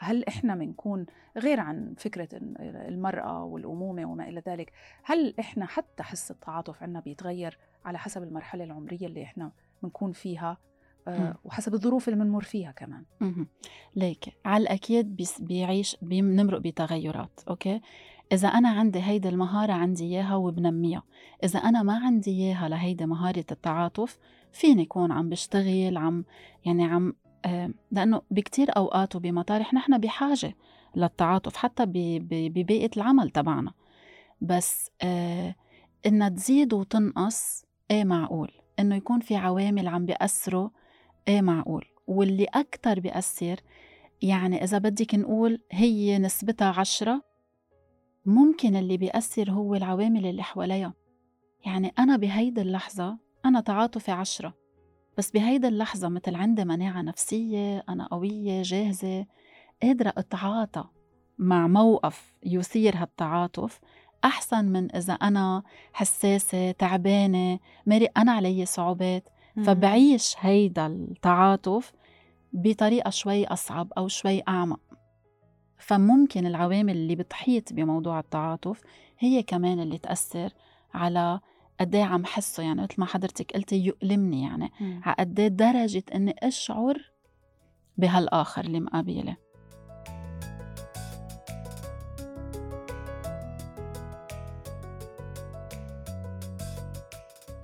هل إحنا بنكون غير عن فكرة إن المرأة والأمومة وما إلى ذلك هل إحنا حتى حس التعاطف عنا بيتغير على حسب المرحلة العمرية اللي إحنا بنكون فيها آه،. وحسب الظروف اللي بنمر فيها كمان. ليك على الأكيد بيس- بيعيش بنمرق بتغيرات okay إذا أنا عندي هيدي المهارة عندي إياها وبنميها إذا أنا ما عندي إياها لهيدي مهارة التعاطف فيني أكون عم بشتغل عم يعني عم آه، لأنه بكتير أوقات وبمطارح نحن بحاجة للتعاطف حتى ببيئة العمل تبعنا. بس آه إنها تزيد وتنقص إيه معقول؟ إنه يكون في عوامل عم بيأثروا إيه معقول؟ واللي أكتر بيأثر يعني إذا بدك نقول هي نسبتها عشرة ممكن اللي بيأثر هو العوامل اللي حواليها. يعني أنا بهيدي اللحظة أنا تعاطفي عشرة. بس بهيدي اللحظة مثل عندي مناعة نفسية أنا قوية جاهزة قادرة أتعاطى مع موقف يثير هالتعاطف أحسن من إذا أنا حساسة تعبانة ماري أنا علي صعوبات. فبعيش هيدا التعاطف بطريقة شوي أصعب أو شوي أعمق. فممكن العوامل اللي بتحيط بموضوع التعاطف هي كمان اللي تأثر على قد إيه عم حسه يعني مثل ما حضرتك قلتي يؤلمني يعني. على قد إيه درجة إني أشعر بهالآخر اللي مقابلة.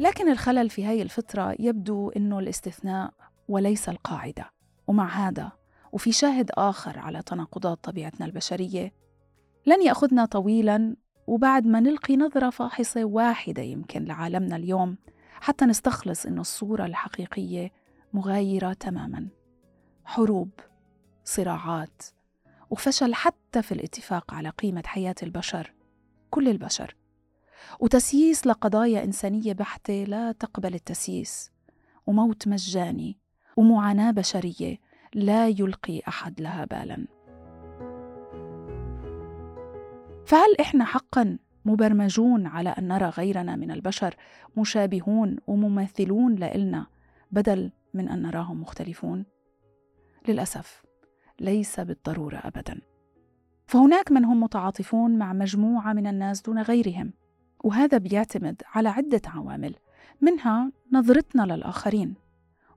لكن الخلل في هاي الفطرة يبدو أنه الاستثناء وليس القاعدة. ومع هذا وفي شاهد آخر على تناقضات طبيعتنا البشرية لن يأخذنا طويلا وبعد ما نلقي نظرة فاحصة واحدة يمكن لعالمنا اليوم حتى نستخلص أن الصورة الحقيقية مغايرة تماما. حروب صراعات وفشل حتى في الاتفاق على قيمة حياة البشر كل البشر. وتسييس لقضايا إنسانية بحتة لا تقبل التسييس. وموت مجاني ومعاناة بشرية لا يلقي أحد لها بالا. فهل إحنا حقا مبرمجون على أن نرى غيرنا من البشر مشابهون ومماثلون لإلنا بدل من أن نراهم مختلفون؟ للأسف ليس بالضرورة أبدا فهناك من هم متعاطفون مع مجموعة من الناس دون غيرهم وهذا بيعتمد على عدة عوامل منها نظرتنا للآخرين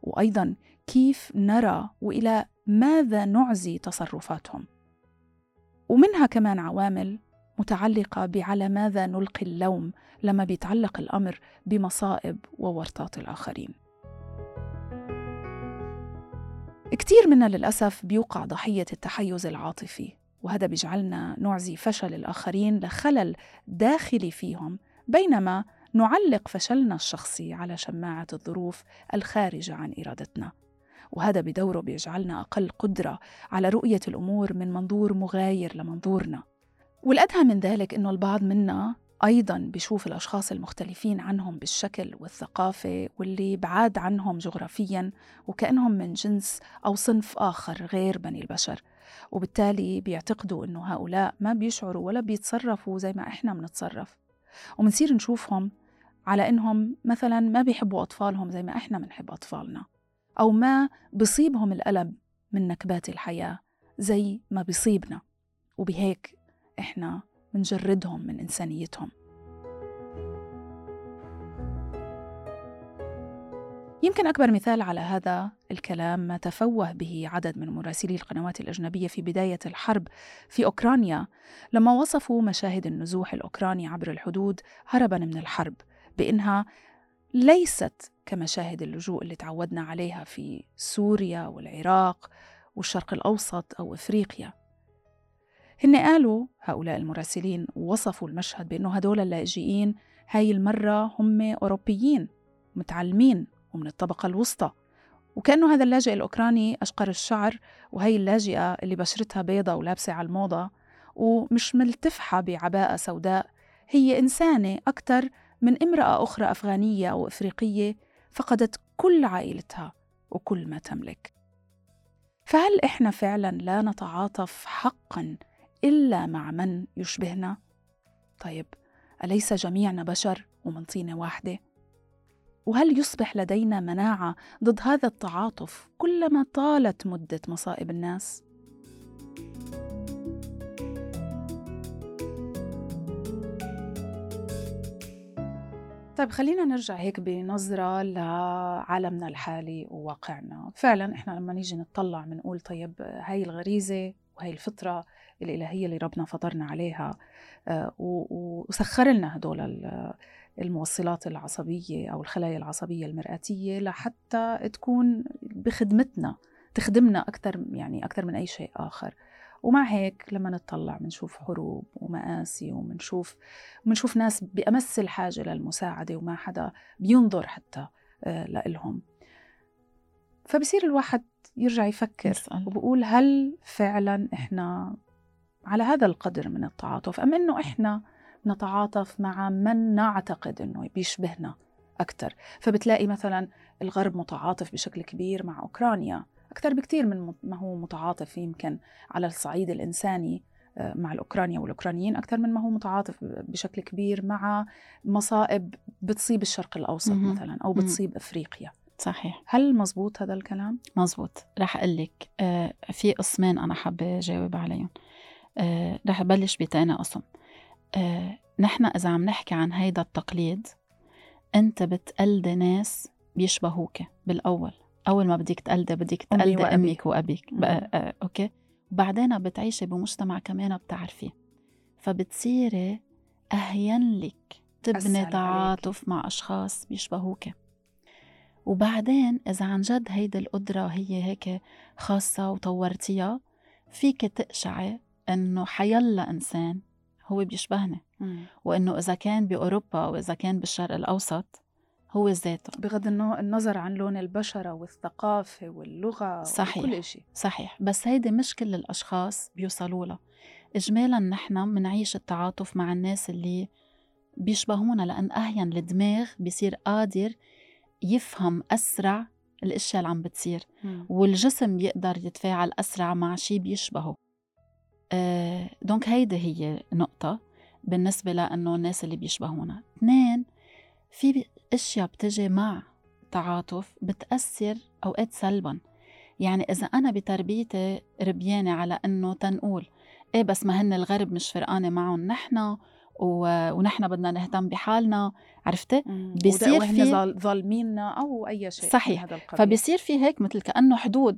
وأيضا كيف نرى وإلى ماذا نعزي تصرفاتهم ومنها كمان عوامل متعلقة بعلى ماذا نلقي اللوم لما بيتعلق الأمر بمصائب وورطات الآخرين. كتير منا للأسف بيوقع ضحية التحيز العاطفي وهذا بيجعلنا نعزي فشل الآخرين لخلل داخلي فيهم بينما نعلق فشلنا الشخصي على شماعة الظروف الخارجة عن إرادتنا. وهذا بدوره بيجعلنا أقل قدرة على رؤية الأمور من منظور مغاير لمنظورنا. والأدهى من ذلك أنه البعض منا أيضا بيشوف الأشخاص المختلفين عنهم بالشكل والثقافة واللي بعاد عنهم جغرافيا وكأنهم من جنس أو صنف آخر غير بني البشر. وبالتالي بيعتقدوا أنه هؤلاء ما بيشعروا ولا بيتصرفوا زي ما إحنا بنتصرف. ومنصير نشوفهم على إنهم مثلا ما بيحبوا أطفالهم زي ما إحنا بنحب أطفالنا. أو ما بصيبهم الألم من نكبات الحياة زي ما بيصيبنا. وبهيك إحنا منجردهم من إنسانيتهم. يمكن أكبر مثال على هذا الكلام ما تفوه به عدد من مراسلي القنوات الأجنبية في بداية الحرب في أوكرانيا لما وصفوا مشاهد النزوح الأوكراني عبر الحدود هربا من الحرب بأنها ليست كمشاهد اللجوء اللي تعودنا عليها في سوريا والعراق والشرق الأوسط أو إفريقيا. هن قالوا هؤلاء المراسلين وصفوا المشهد بأنه هدول اللاجئين هاي المرة هم أوروبيين متعلمين ومن الطبقة الوسطى. وكأنه هذا اللاجئ الأوكراني أشقر الشعر وهي اللاجئة اللي بشرتها بيضة ولابسة على الموضة ومش ملتفحة بعباءة سوداء. هي إنسانة أكثر من امرأة أخرى أفغانية أو إفريقية فقدت كل عائلتها وكل ما تملك. فهل إحنا فعلا لا نتعاطف حقا إلا مع من يشبهنا؟ طيب أليس جميعنا بشر ومن طينة واحدة؟ وهل يصبح لدينا مناعة ضد هذا التعاطف كلما طالت مدة مصائب الناس؟ طيب خلينا نرجع هيك بنظرة لعالمنا الحالي وواقعنا فعلا إحنا لما نيجي نطلع بنقول طيب هاي الغريزة وهي الفطرة الإلهية اللي ربنا فطرنا عليها آه، وسخر لنا هدول الموصلات العصبية أو الخلايا العصبية المرآتية لحتى تكون بخدمتنا تخدمنا أكثر يعني أكثر من أي شيء آخر ومع هيك لما نطلع بنشوف حروب ومآسي وبنشوف بنشوف ناس بأمس الحاجة للمساعدة وما حدا بينظر حتى آه، لإلهم فبصير الواحد يرجع يفكر. وبقول هل فعلا إحنا على هذا القدر من التعاطف أم إنه إحنا نتعاطف مع من نعتقد إنه بيشبهنا أكثر فبتلاقي مثلا الغرب متعاطف بشكل كبير مع أوكرانيا أكثر بكثير من ما هو متعاطف يمكن على الصعيد الإنساني آه، مع الأوكرانيا والأوكرانيين أكثر من ما هو متعاطف بشكل كبير مع مصائب بتصيب الشرق الأوسط مهم. مثلا أو. بتصيب أفريقيا صحيح هل مزبوط هذا الكلام؟ مزبوط رح أقول لك آه في قسمين أنا حابة جاوب عليهم آه رح أبلش بتاني قسم آه نحن إذا عم نحكي عن هيدا التقليد أنت بتقلدي ناس بيشبهوك بالأول أول ما بدك تقلدي بدك أمي تقلدي وأبي. أمك وأبيك. بقى آه أوكي وبعدين بتعيشي بمجتمع كمان بتعرفيه فبتصيري أهين لك تبني. تعاطف مع أشخاص بيشبهوك وبعدين إذا عن جد هيدي القدرة هي هيك خاصة وطورتيها فيك تقشعي إنه حيلا إنسان هو بيشبهني وإنه إذا كان بأوروبا أو إذا كان بالشرق الأوسط هو ذاته. بغض النظر عن لون البشرة والثقافة واللغة صحيح. وكل شيء صحيح. بس هيدي مش كل الأشخاص بيوصلوا لها. إجمالا نحن منعيش التعاطف مع الناس اللي بيشبهونا لأن أحيانا الدماغ بيصير قادر يفهم أسرع الأشياء اللي عم بتصير. والجسم بيقدر يتفاعل أسرع مع شيء بيشبهه. آه دونك هيدي هي نقطة بالنسبة لأنه الناس اللي بيشبهونا. اثنين في أشياء بتجي مع تعاطف بتأثر أوقات سلبا. يعني إذا أنا بتربيتي ربيانة على أنه تنقول إيه بس ما هن الغرب مش فرقانة معهم نحن و... ونحن بدنا نهتم بحالنا. عرفتي؟ بيصير بيصير في- ظالمينا أو أي شيء صحيح. هذا القبيل. فبصير في هيك مثل كأنه حدود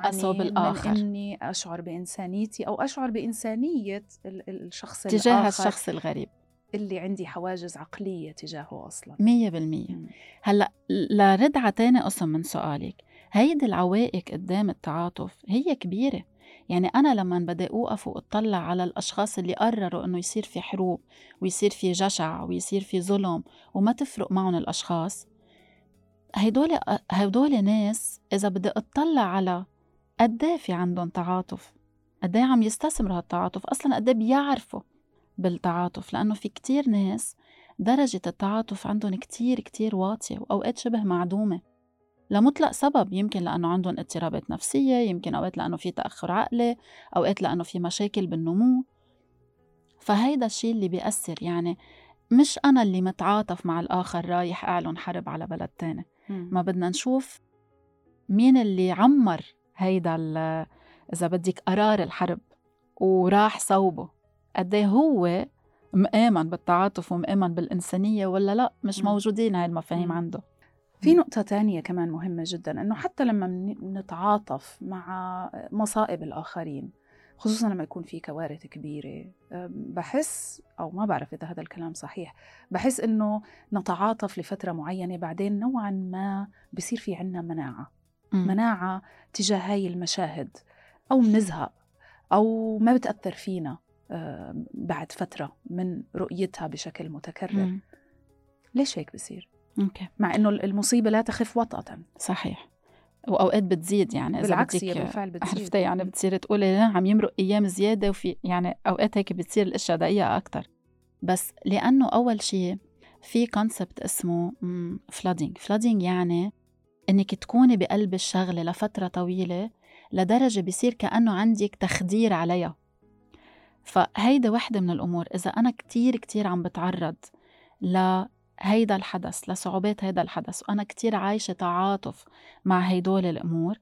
بيمنعني صوب الآخر؟ من إني أشعر بإنسانيتي أو أشعر بإنسانية ال- ال- الشخص تجاه الآخر الشخص الغريب. اللي عندي حواجز عقلية تجاهه أصلا. مية بالمية. مم. هلأ لرد على تاني قسم من سؤالك. هيدي العوائق قدام التعاطف هي كبيرة. يعني أنا لما بدي أوقف وأطلع على الأشخاص اللي قرروا إنه يصير في حروب ويصير في جشع ويصير في ظلم وما تفرق معهم الأشخاص هيدول هيدول ناس إذا بدي أطلع على قد إيه في عندهم تعاطف؟ قد إيه عم يستثمروا هالتعاطف؟ أصلا قد إيه بيعرفوا بالتعاطف؟ لأنه في كتير ناس درجة التعاطف عندهم كتير كتير واطية وأوقات شبه معدومة. لمطلق سبب يمكن لأنه عندهم اضطرابات نفسية يمكن أوقات لأنه في تأخر عقلي أوقات لأنه في مشاكل بالنمو. فهيدا الشيء اللي بيأثر يعني مش أنا اللي متعاطف مع الآخر رايح أعلن حرب على بلد تاني. ما بدنا نشوف مين اللي عمر هيدا إذا بدك قرار الحرب وراح صوبه قد إيه هو مآمن بالتعاطف ومآمن بالإنسانية ولا لا مش. موجودين هاي المفاهيم. عنده في نقطة تانية كمان مهمة جدا إنه حتى لما نتعاطف مع مصائب الآخرين خصوصا لما يكون في كوارث كبيرة أم، بحس أو ما بعرف إذا هذا الكلام صحيح بحس إنه نتعاطف لفترة معينة بعدين نوعا ما بصير في عنا مناعة مم. مناعة تجاه هاي المشاهد أو منزهق أو ما بتأثر فينا بعد فترة من رؤيتها بشكل متكرر مم. ليش هيك بصير؟ مع إنه المصيبة لا تخف وطأة صحيح وأوقات بتزيد يعني إذا بالعكس هي بالفعل بتصير عرفتي يعني بتصير تقولي لا عم يمرق أيام زيادة وفي يعني أوقات هيك بتصير الأشياء دقيقه أكثر بس لأنه أول شيء في concept اسمه flooding flooding يعني إنك تكوني بقلب الشغلة لفترة طويلة لدرجة بصير كأنه عندك تخدير عليها. فهيدا وحدة من الأمور. إذا أنا كتير كتير عم بتعرض لهيدا الحدث لصعوبات هيدا الحدث وأنا كتير عايشة تعاطف مع هيدول الأمور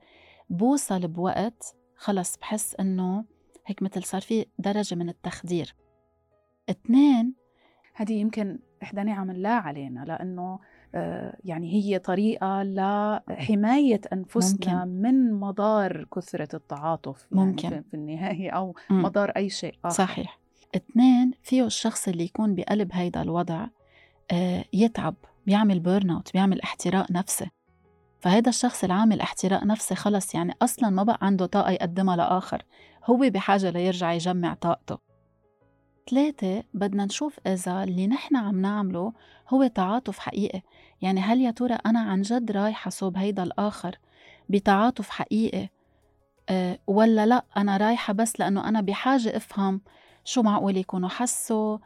بوصل بوقت خلص بحس إنه هيك مثل صار في درجة من التخدير اثنين هذه يمكن إحدى نعم الله علينا لأنه آه، يعني هي طريقة لحماية أنفسنا ممكن. من مضار كثرة التعاطف يعني ممكن. في- النهاية أو مم. مضار أي شيء آخر صحيح اثنين فيه الشخص اللي يكون بقلب هيدا الوضع يتعب بيعمل burn out بيعمل احتراق نفسي. فهيدا الشخص اللي عامل احتراق نفسي خلص يعني أصلا ما بقى عنده طاقة يقدمها لآخر. هو بحاجة ليرجع يجمع طاقته. ثلاثة بدنا نشوف إذا اللي نحن عم نعمله هو تعاطف حقيقي. يعني هل يا ترى أنا عن جد رايحة صوب هيدا الآخر بتعاطف حقيقي؟ أه ولا لأ أنا رايحة بس لأنه أنا بحاجة أفهم شو معقول يكونوا حسوا؟ آه،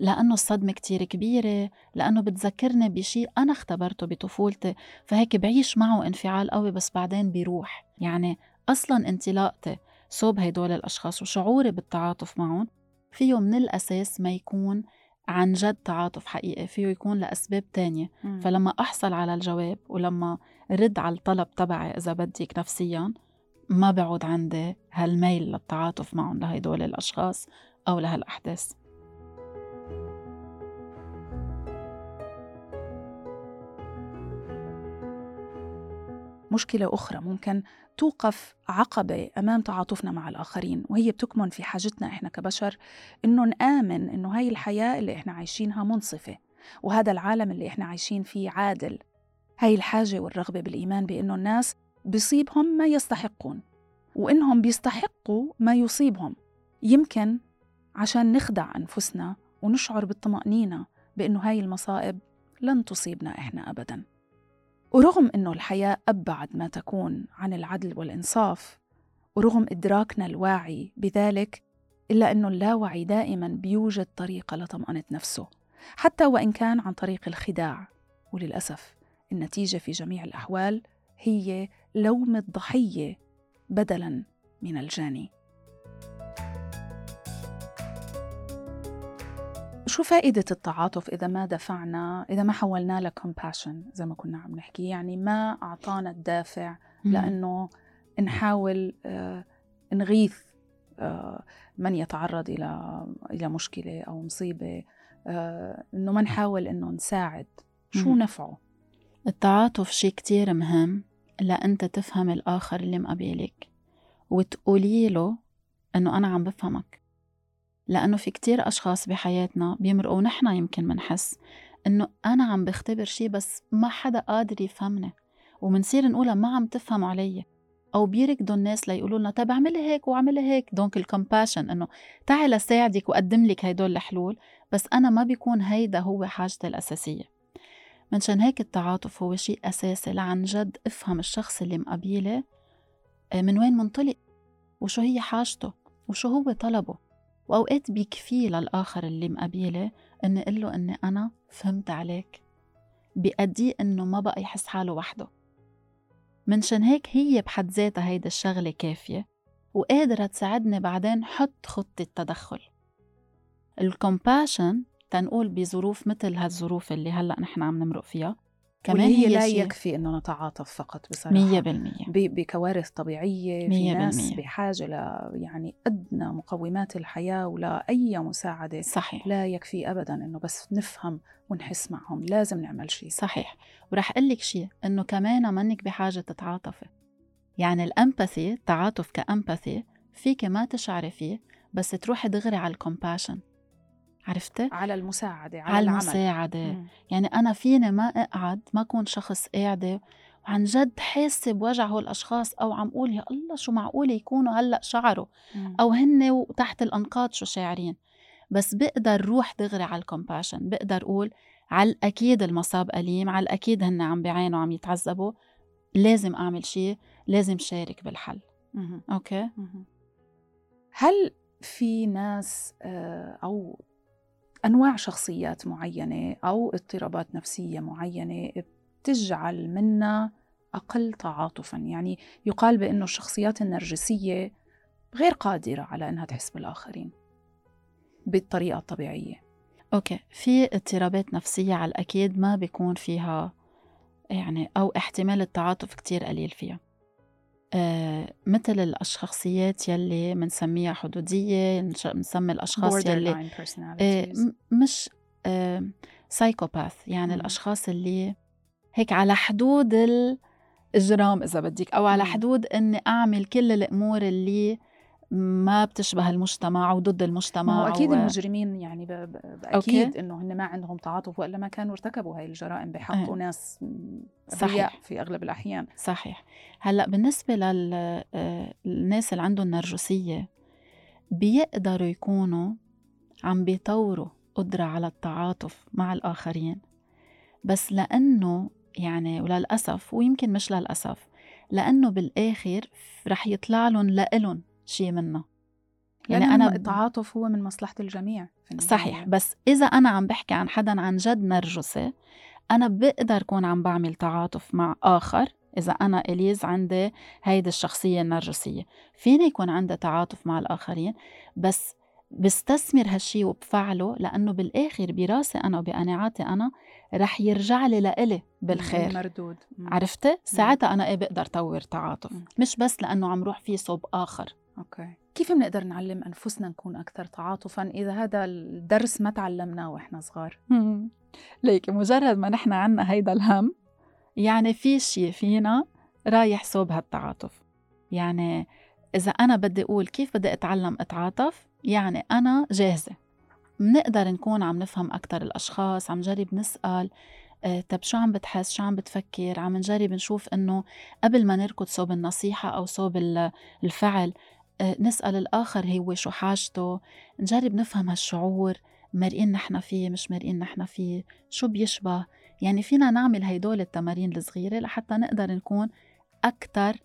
لأنه الصدمة كتير كبيرة لأنه بتذكرني بشيء أنا اختبرته بطفولتي فهيك بعيش معه انفعال قوي بس بعدين بيروح. يعني أصلا انطلاقتي صوب هدول الأشخاص وشعوري بالتعاطف معهم فيه من الأساس ما يكون عن جد تعاطف حقيقي فيه يكون لأسباب تانية. م. فلما أحصل على الجواب ولما رد على الطلب تبعي إذا بدك نفسيا ما بعود عندي هالميل للتعاطف معهم لهدول الأشخاص أو لهالأحداث. مشكلة أخرى ممكن توقف عقبة أمام تعاطفنا مع الآخرين وهي بتكمن في حاجتنا إحنا كبشر إنه نآمن إنه هاي الحياة اللي إحنا عايشينها منصفة وهذا العالم اللي إحنا عايشين فيه عادل. هاي الحاجة والرغبة بالإيمان بإنه الناس بيصيبهم ما يستحقون وإنهم بيستحقوا ما يصيبهم. يمكن عشان نخدع أنفسنا ونشعر بالطمأنينة بإنه هاي المصائب لن تصيبنا إحنا أبداً. ورغم أنه الحياة أبعد ما تكون عن العدل والإنصاف ورغم إدراكنا الواعي بذلك إلا أنه اللاوعي دائما بيوجد طريقة لطمأنة نفسه حتى وإن كان عن طريق الخداع. وللأسف النتيجة في جميع الأحوال هي لوم الضحية بدلا من الجاني. شو فائدة التعاطف إذا ما دفعنا إذا ما حولناه لكومباشن زي ما كنا عم نحكي يعني ما أعطانا الدافع لأنه نحاول آه نغيث آه من يتعرض إلى إلى مشكلة أو مصيبة آه إنه ما نحاول إنه نساعد شو مم. نفعه؟ التعاطف شيء كتير مهم لأنت تفهم الآخر اللي مقابلك وتقولي له إنه أنا عم بفهمك لأنه في كتير أشخاص بحياتنا بيمرقوا ونحن يمكن منحس إنه أنا عم بختبر شي بس ما حدا قادر يفهمني ومنصير نقولها ما عم تفهموا علي. أو بيركضوا الناس ليقولوا لنا طيب اعملي هيك واعملي هيك. donc ال compassion إنه تعي لساعدك وأقدم لك هدول الحلول بس أنا ما بيكون هيدا هو حاجتي الأساسية. منشان هيك التعاطف هو شيء أساسي لعن جد افهم الشخص اللي مقابيلي آه، من وين منطلق؟ وشو هي حاجته؟ وشو هو طلبه؟ وأوقات بيكفي للآخر اللي مقابيله إني أقول له إني أنا فهمت عليك. بيأديه إنه ما بقى يحس حاله وحده. منشان هيك هي بحد ذاتها هيدا الشغلة كافية وقادرة تساعدني بعدين حط خطة تدخل الكومباشن تنقول بظروف مثل هالظروف اللي هلأ نحن عم نمرق فيها كمان هي لا يكفي إنه نتعاطف فقط بصراحة. مية بالمية. بكوارث طبيعية مية في ناس بالمية. بحاجة ل يعني أدنى مقومات الحياة ولا أي مساعدة صحيح. لا يكفي ابدا إنه بس نفهم ونحس معهم لازم نعمل شيء. صحيح. ورح أقول لك شيء إنه كمان منك بحاجة تتعاطفي. يعني ال empathy التعاطف ك empathy فيك ما تشعري فيه بس تروحي دغري على ال compassion عرفتي؟ على المساعدة على, على المساعدة مم. يعني أنا فيني ما أقعد ما أكون شخص قاعدة وعن جد حاسة بوجع هول الأشخاص أو عم أقول يا الله شو معقول يكونوا هلأ شعروا مم. أو هن تحت الأنقاض شو شاعرين بس بقدر روح دغري على ال compassion بقدر أقول على الأكيد المصاب أليم على الأكيد هن عم بيعانوا عم يتعذبوا لازم أعمل شيء لازم شارك بالحل مم. okay مم. هل في ناس آه، أو أنواع شخصيات معينة أو اضطرابات نفسية معينة بتجعل منا أقل تعاطفا. يعني يقال بأنه الشخصيات النرجسية غير قادرة على إنها تحس بالآخرين بالطريقة الطبيعية. Okay في اضطرابات نفسية على الأكيد ما بيكون فيها يعني أو احتمال التعاطف كتير قليل فيها. مثل الشخصيات يلي بنسميها حدودية بنسمي الأشخاص يلي آه، مش psychopath يعني م. الأشخاص اللي هيك على حدود الإجرام إذا بدك أو على حدود إني أعمل كل الأمور اللي ما بتشبه المجتمع وضد المجتمع هو أكيد و... المجرمين يعني ب... ب... أكيد إنه هن ما عندهم تعاطف وإلا ما كانوا ارتكبوا هاي الجرائم بحق أه. ناس صحيح. في أغلب الأحيان. صحيح. هلأ بالنسبة للناس اللي عندهم نرجسية بيقدروا يكونوا عم بيطوروا قدرة على التعاطف مع الآخرين. بس لأنه يعني وللأسف ويمكن مش للأسف لأنه بالآخر رح يطلع لهم لإلهم. شيء منه. يعني أنا التعاطف هو من مصلحة الجميع في. صحيح بس إذا أنا عم بحكي عن حدا عن جد نرجسي أنا بقدر كون عم بعمل تعاطف مع آخر إذا أنا إليز عندي هيدي الشخصية النرجسية. فيني يكون عندي تعاطف مع الآخرين بس بستثمر هالشي وبفعله لأنه بالآخر براسي أنا وبقناعاتي أنا رح يرجع لي لإلي بالخير. مردود عرفتي؟ ساعتها أنا إيه بقدر طور تعاطف. مش بس لأنه عم روح فيه صوب آخر. أوكي. كيف بنقدر نعلم أنفسنا نكون أكثر تعاطفا إذا هذا الدرس ما تعلمناه وإحنا صغار؟ ليكي مجرد ما نحن عنا هيدا الهم يعني في شيء فينا رايح صوب هالتعاطف. يعني إذا أنا بدي أقول كيف بدي أتعلم أتعاطف يعني أنا جاهزة. منقدر نكون عم نفهم أكتر الأشخاص عم نجرب نسأل آه، طب شو عم بتحس؟ شو عم بتفكر؟ عم نجرب نشوف إنه قبل ما نركض صوب النصيحة أو صوب الفعل نسأل الآخر هو شو حاجته نجرب نفهم هالشعور مرئين نحن فيه مش مرئين نحن فيه شو بيشبه؟ يعني فينا نعمل هيدول التمارين الصغيرة لحتى نقدر نكون أكتر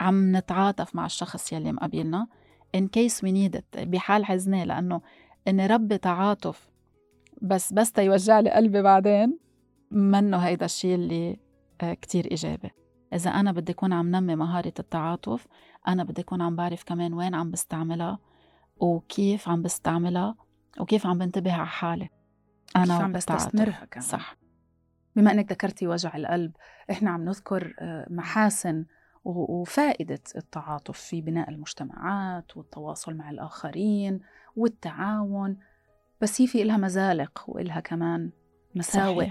عم نتعاطف مع الشخص يلي مقابلنا in case we need it بحال حزنة لأنه إني ربي تعاطف بس بس تيوجع لي قلبي بعدين منه هيدا الشيء اللي آه، كتير إيجابي. إذا أنا بدي أكون عم نمي مهارة التعاطف أنا بدي أكون عم بعرف كمان وين عم بستعملها وكيف عم بستعملها وكيف عم بنتبه على حالي. أنا كيف عم بستثمرها كمان. صح. بما أنك ذكرتي وجع القلب إحنا عم نذكر آه، محاسن وفائدة التعاطف في بناء المجتمعات والتواصل مع الآخرين والتعاون. بس هي في إلها مزالق وإلها كمان مساوئ.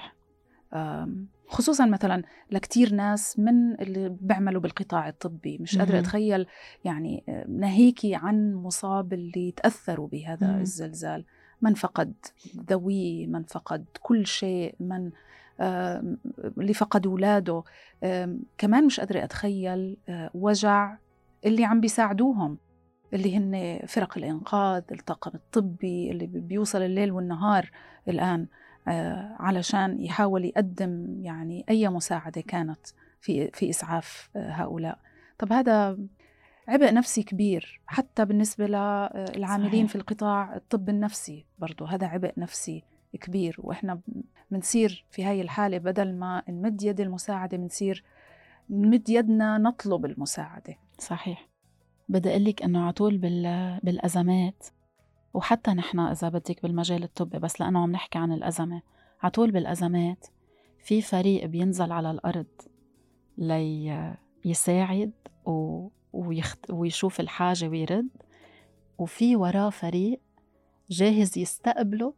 خصوصا مثلا لكتير ناس من اللي بيعملوا بالقطاع الطبي. مش قادرة أتخيل يعني آه، ناهيكي عن مصاب اللي تأثروا بهذا مم. الزلزال. من فقد ذويه من فقد كل شيء من اللي فقد اولاده كمان مش قادرة أتخيل آه، وجع اللي عم بيساعدوهم اللي هن فرق الإنقاذ الطاقم الطبي اللي بيوصل الليل والنهار الآن. آه، علشان يحاول يقدم يعني أي مساعدة كانت في في إسعاف آه، هؤلاء. طب هذا عبء نفسي كبير حتى بالنسبة للعاملين صحيح. في القطاع الطب النفسي برضو. هذا عبء نفسي كبير وإحنا بنصير في هاي الحالة بدل ما نمد يد المساعدة بنصير نمد يدنا نطلب المساعدة. صحيح. بدي أقول لك إنه عطول بال... بالأزمات وحتى نحن إذا بدك بالمجال الطبي بس لأنه عم نحكي عن الأزمة عطول بالأزمات في فريق بينزل على الأرض لي يساعد و... ويخت... ويشوف الحاجة ويرد وفي وراه فريق جاهز يستقبله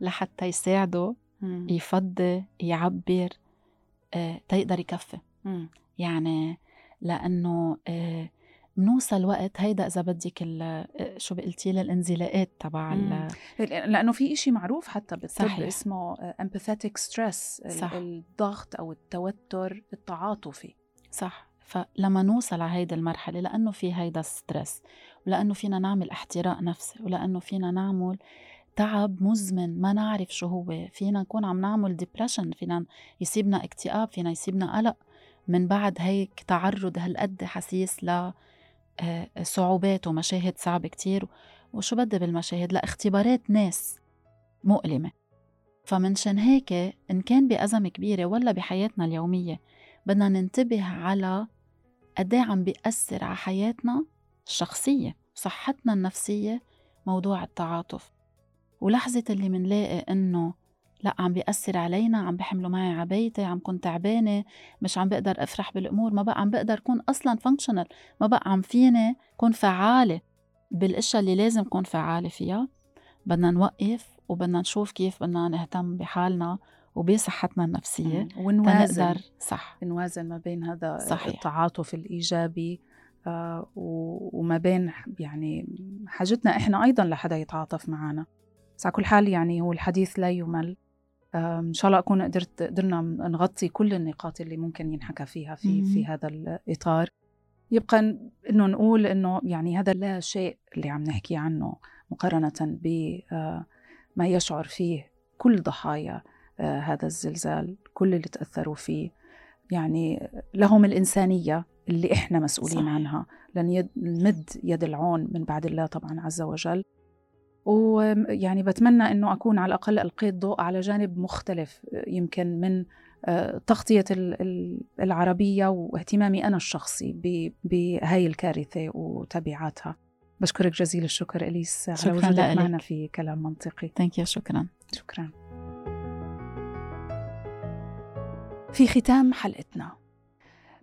لحتى يساعده مم. يفضي يعبر آه، تيقدر يكفي مم. يعني لأنه آه، بنوصل وقت. هيدا إذا بدك آه، شو قلتي لي الانزلاقات تبع لأنه في إشي معروف حتى بالطب صحيح. اسمه empathetic stress صح. الضغط أو التوتر التعاطفي. صح. فلما نوصل على هيدي المرحلة لأنه في هيدا الستريس ولأنه فينا نعمل احتراق نفسي ولأنه فينا نعمل تعب مزمن ما نعرف شو هو. فينا نكون عم نعمل ديبرشن فينا يصيبنا اكتئاب فينا يصيبنا قلق. من بعد هيك تعرض هالقد حسيس ل آه، صعوبات ومشاهد صعبة كتير وشو بدي بالمشاهد؟ لاختبارات ناس مؤلمة. فمنشان هيك إن كان بأزمة كبيرة ولا بحياتنا اليومية بدنا ننتبه على قد إيه عم بيأثر على حياتنا الشخصية صحتنا النفسية موضوع التعاطف. ولحظة اللي منلاقي إنه لأ عم بيأثر علينا عم بحملوا معي عبايتي عم كنت تعبانة مش عم بقدر أفرح بالأمور ما بقى عم بقدر كون أصلا فانكشنال ما بقى عم فيني كون فعالة بالأشياء اللي لازم كون فعالة فيها. بدنا نوقف وبدنا نشوف كيف بدنا نهتم بحالنا وبصحتنا النفسية ونوازن. صح. نوازن ما بين هذا صحيح. التعاطف الإيجابي آه وما بين يعني حاجتنا إحنا أيضا لحدا يتعاطف معنا بس على كل حال يعني هو الحديث لا يمل. إن شاء الله أكون قدرت قدرنا نغطي كل النقاط اللي ممكن ينحكى فيها في في هذا الإطار. يبقى إنه نقول إنه يعني هذا لا شيء اللي عم نحكي عنه مقارنة بما يشعر فيه كل ضحايا هذا الزلزال كل اللي تأثروا فيه. يعني لهم الإنسانية اللي إحنا مسؤولين صحيح. عنها. لن يد نمد يد العون من بعد الله طبعا عز وجل. ويعني بتمنى أنه أكون على الأقل ألقيت ضوء على جانب مختلف يمكن من آه، تغطية العربية واهتمامي أنا الشخصي بهاي الكارثة وتبعاتها. بشكرك جزيل الشكر إليس على وجودك معنا في كلام منطقي. ثانك يو شكرا. شكرا. في ختام حلقتنا.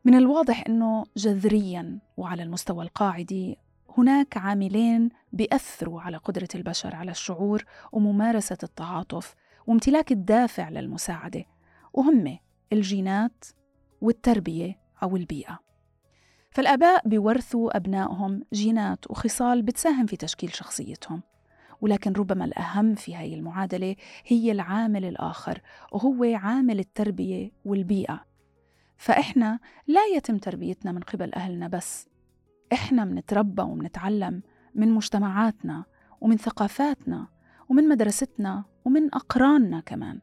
من الواضح أنه جذريا وعلى المستوى القاعدي هناك عاملين بيأثروا على قدرة البشر على الشعور وممارسة التعاطف وامتلاك الدافع للمساعدة. وهم الجينات والتربية أو البيئة. فالآباء بيورثوا أبنائهم جينات وخصال بتساهم في تشكيل شخصيتهم. ولكن ربما الأهم في هاي المعادلة هي العامل الآخر وهو عامل التربية والبيئة. فإحنا لا يتم تربيتنا من قبل أهلنا بس. إحنا منتربى ومنتعلم من مجتمعاتنا ومن ثقافاتنا ومن مدرستنا ومن أقراننا كمان.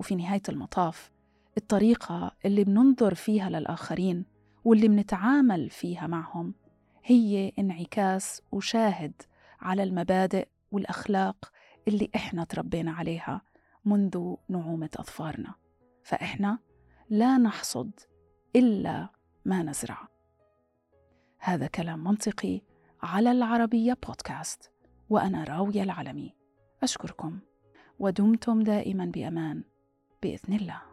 وفي نهاية المطاف الطريقة اللي بننظر فيها للآخرين واللي بنتعامل فيها معهم هي انعكاس وشاهد على المبادئ والأخلاق اللي إحنا تربينا عليها منذ نعومة أظفارنا. فإحنا لا نحصد إلا ما نزرع. هذا كلام منطقي على العربية بودكاست وأنا راوية العلمي. أشكركم ودمتم دائما بأمان. بإذن الله.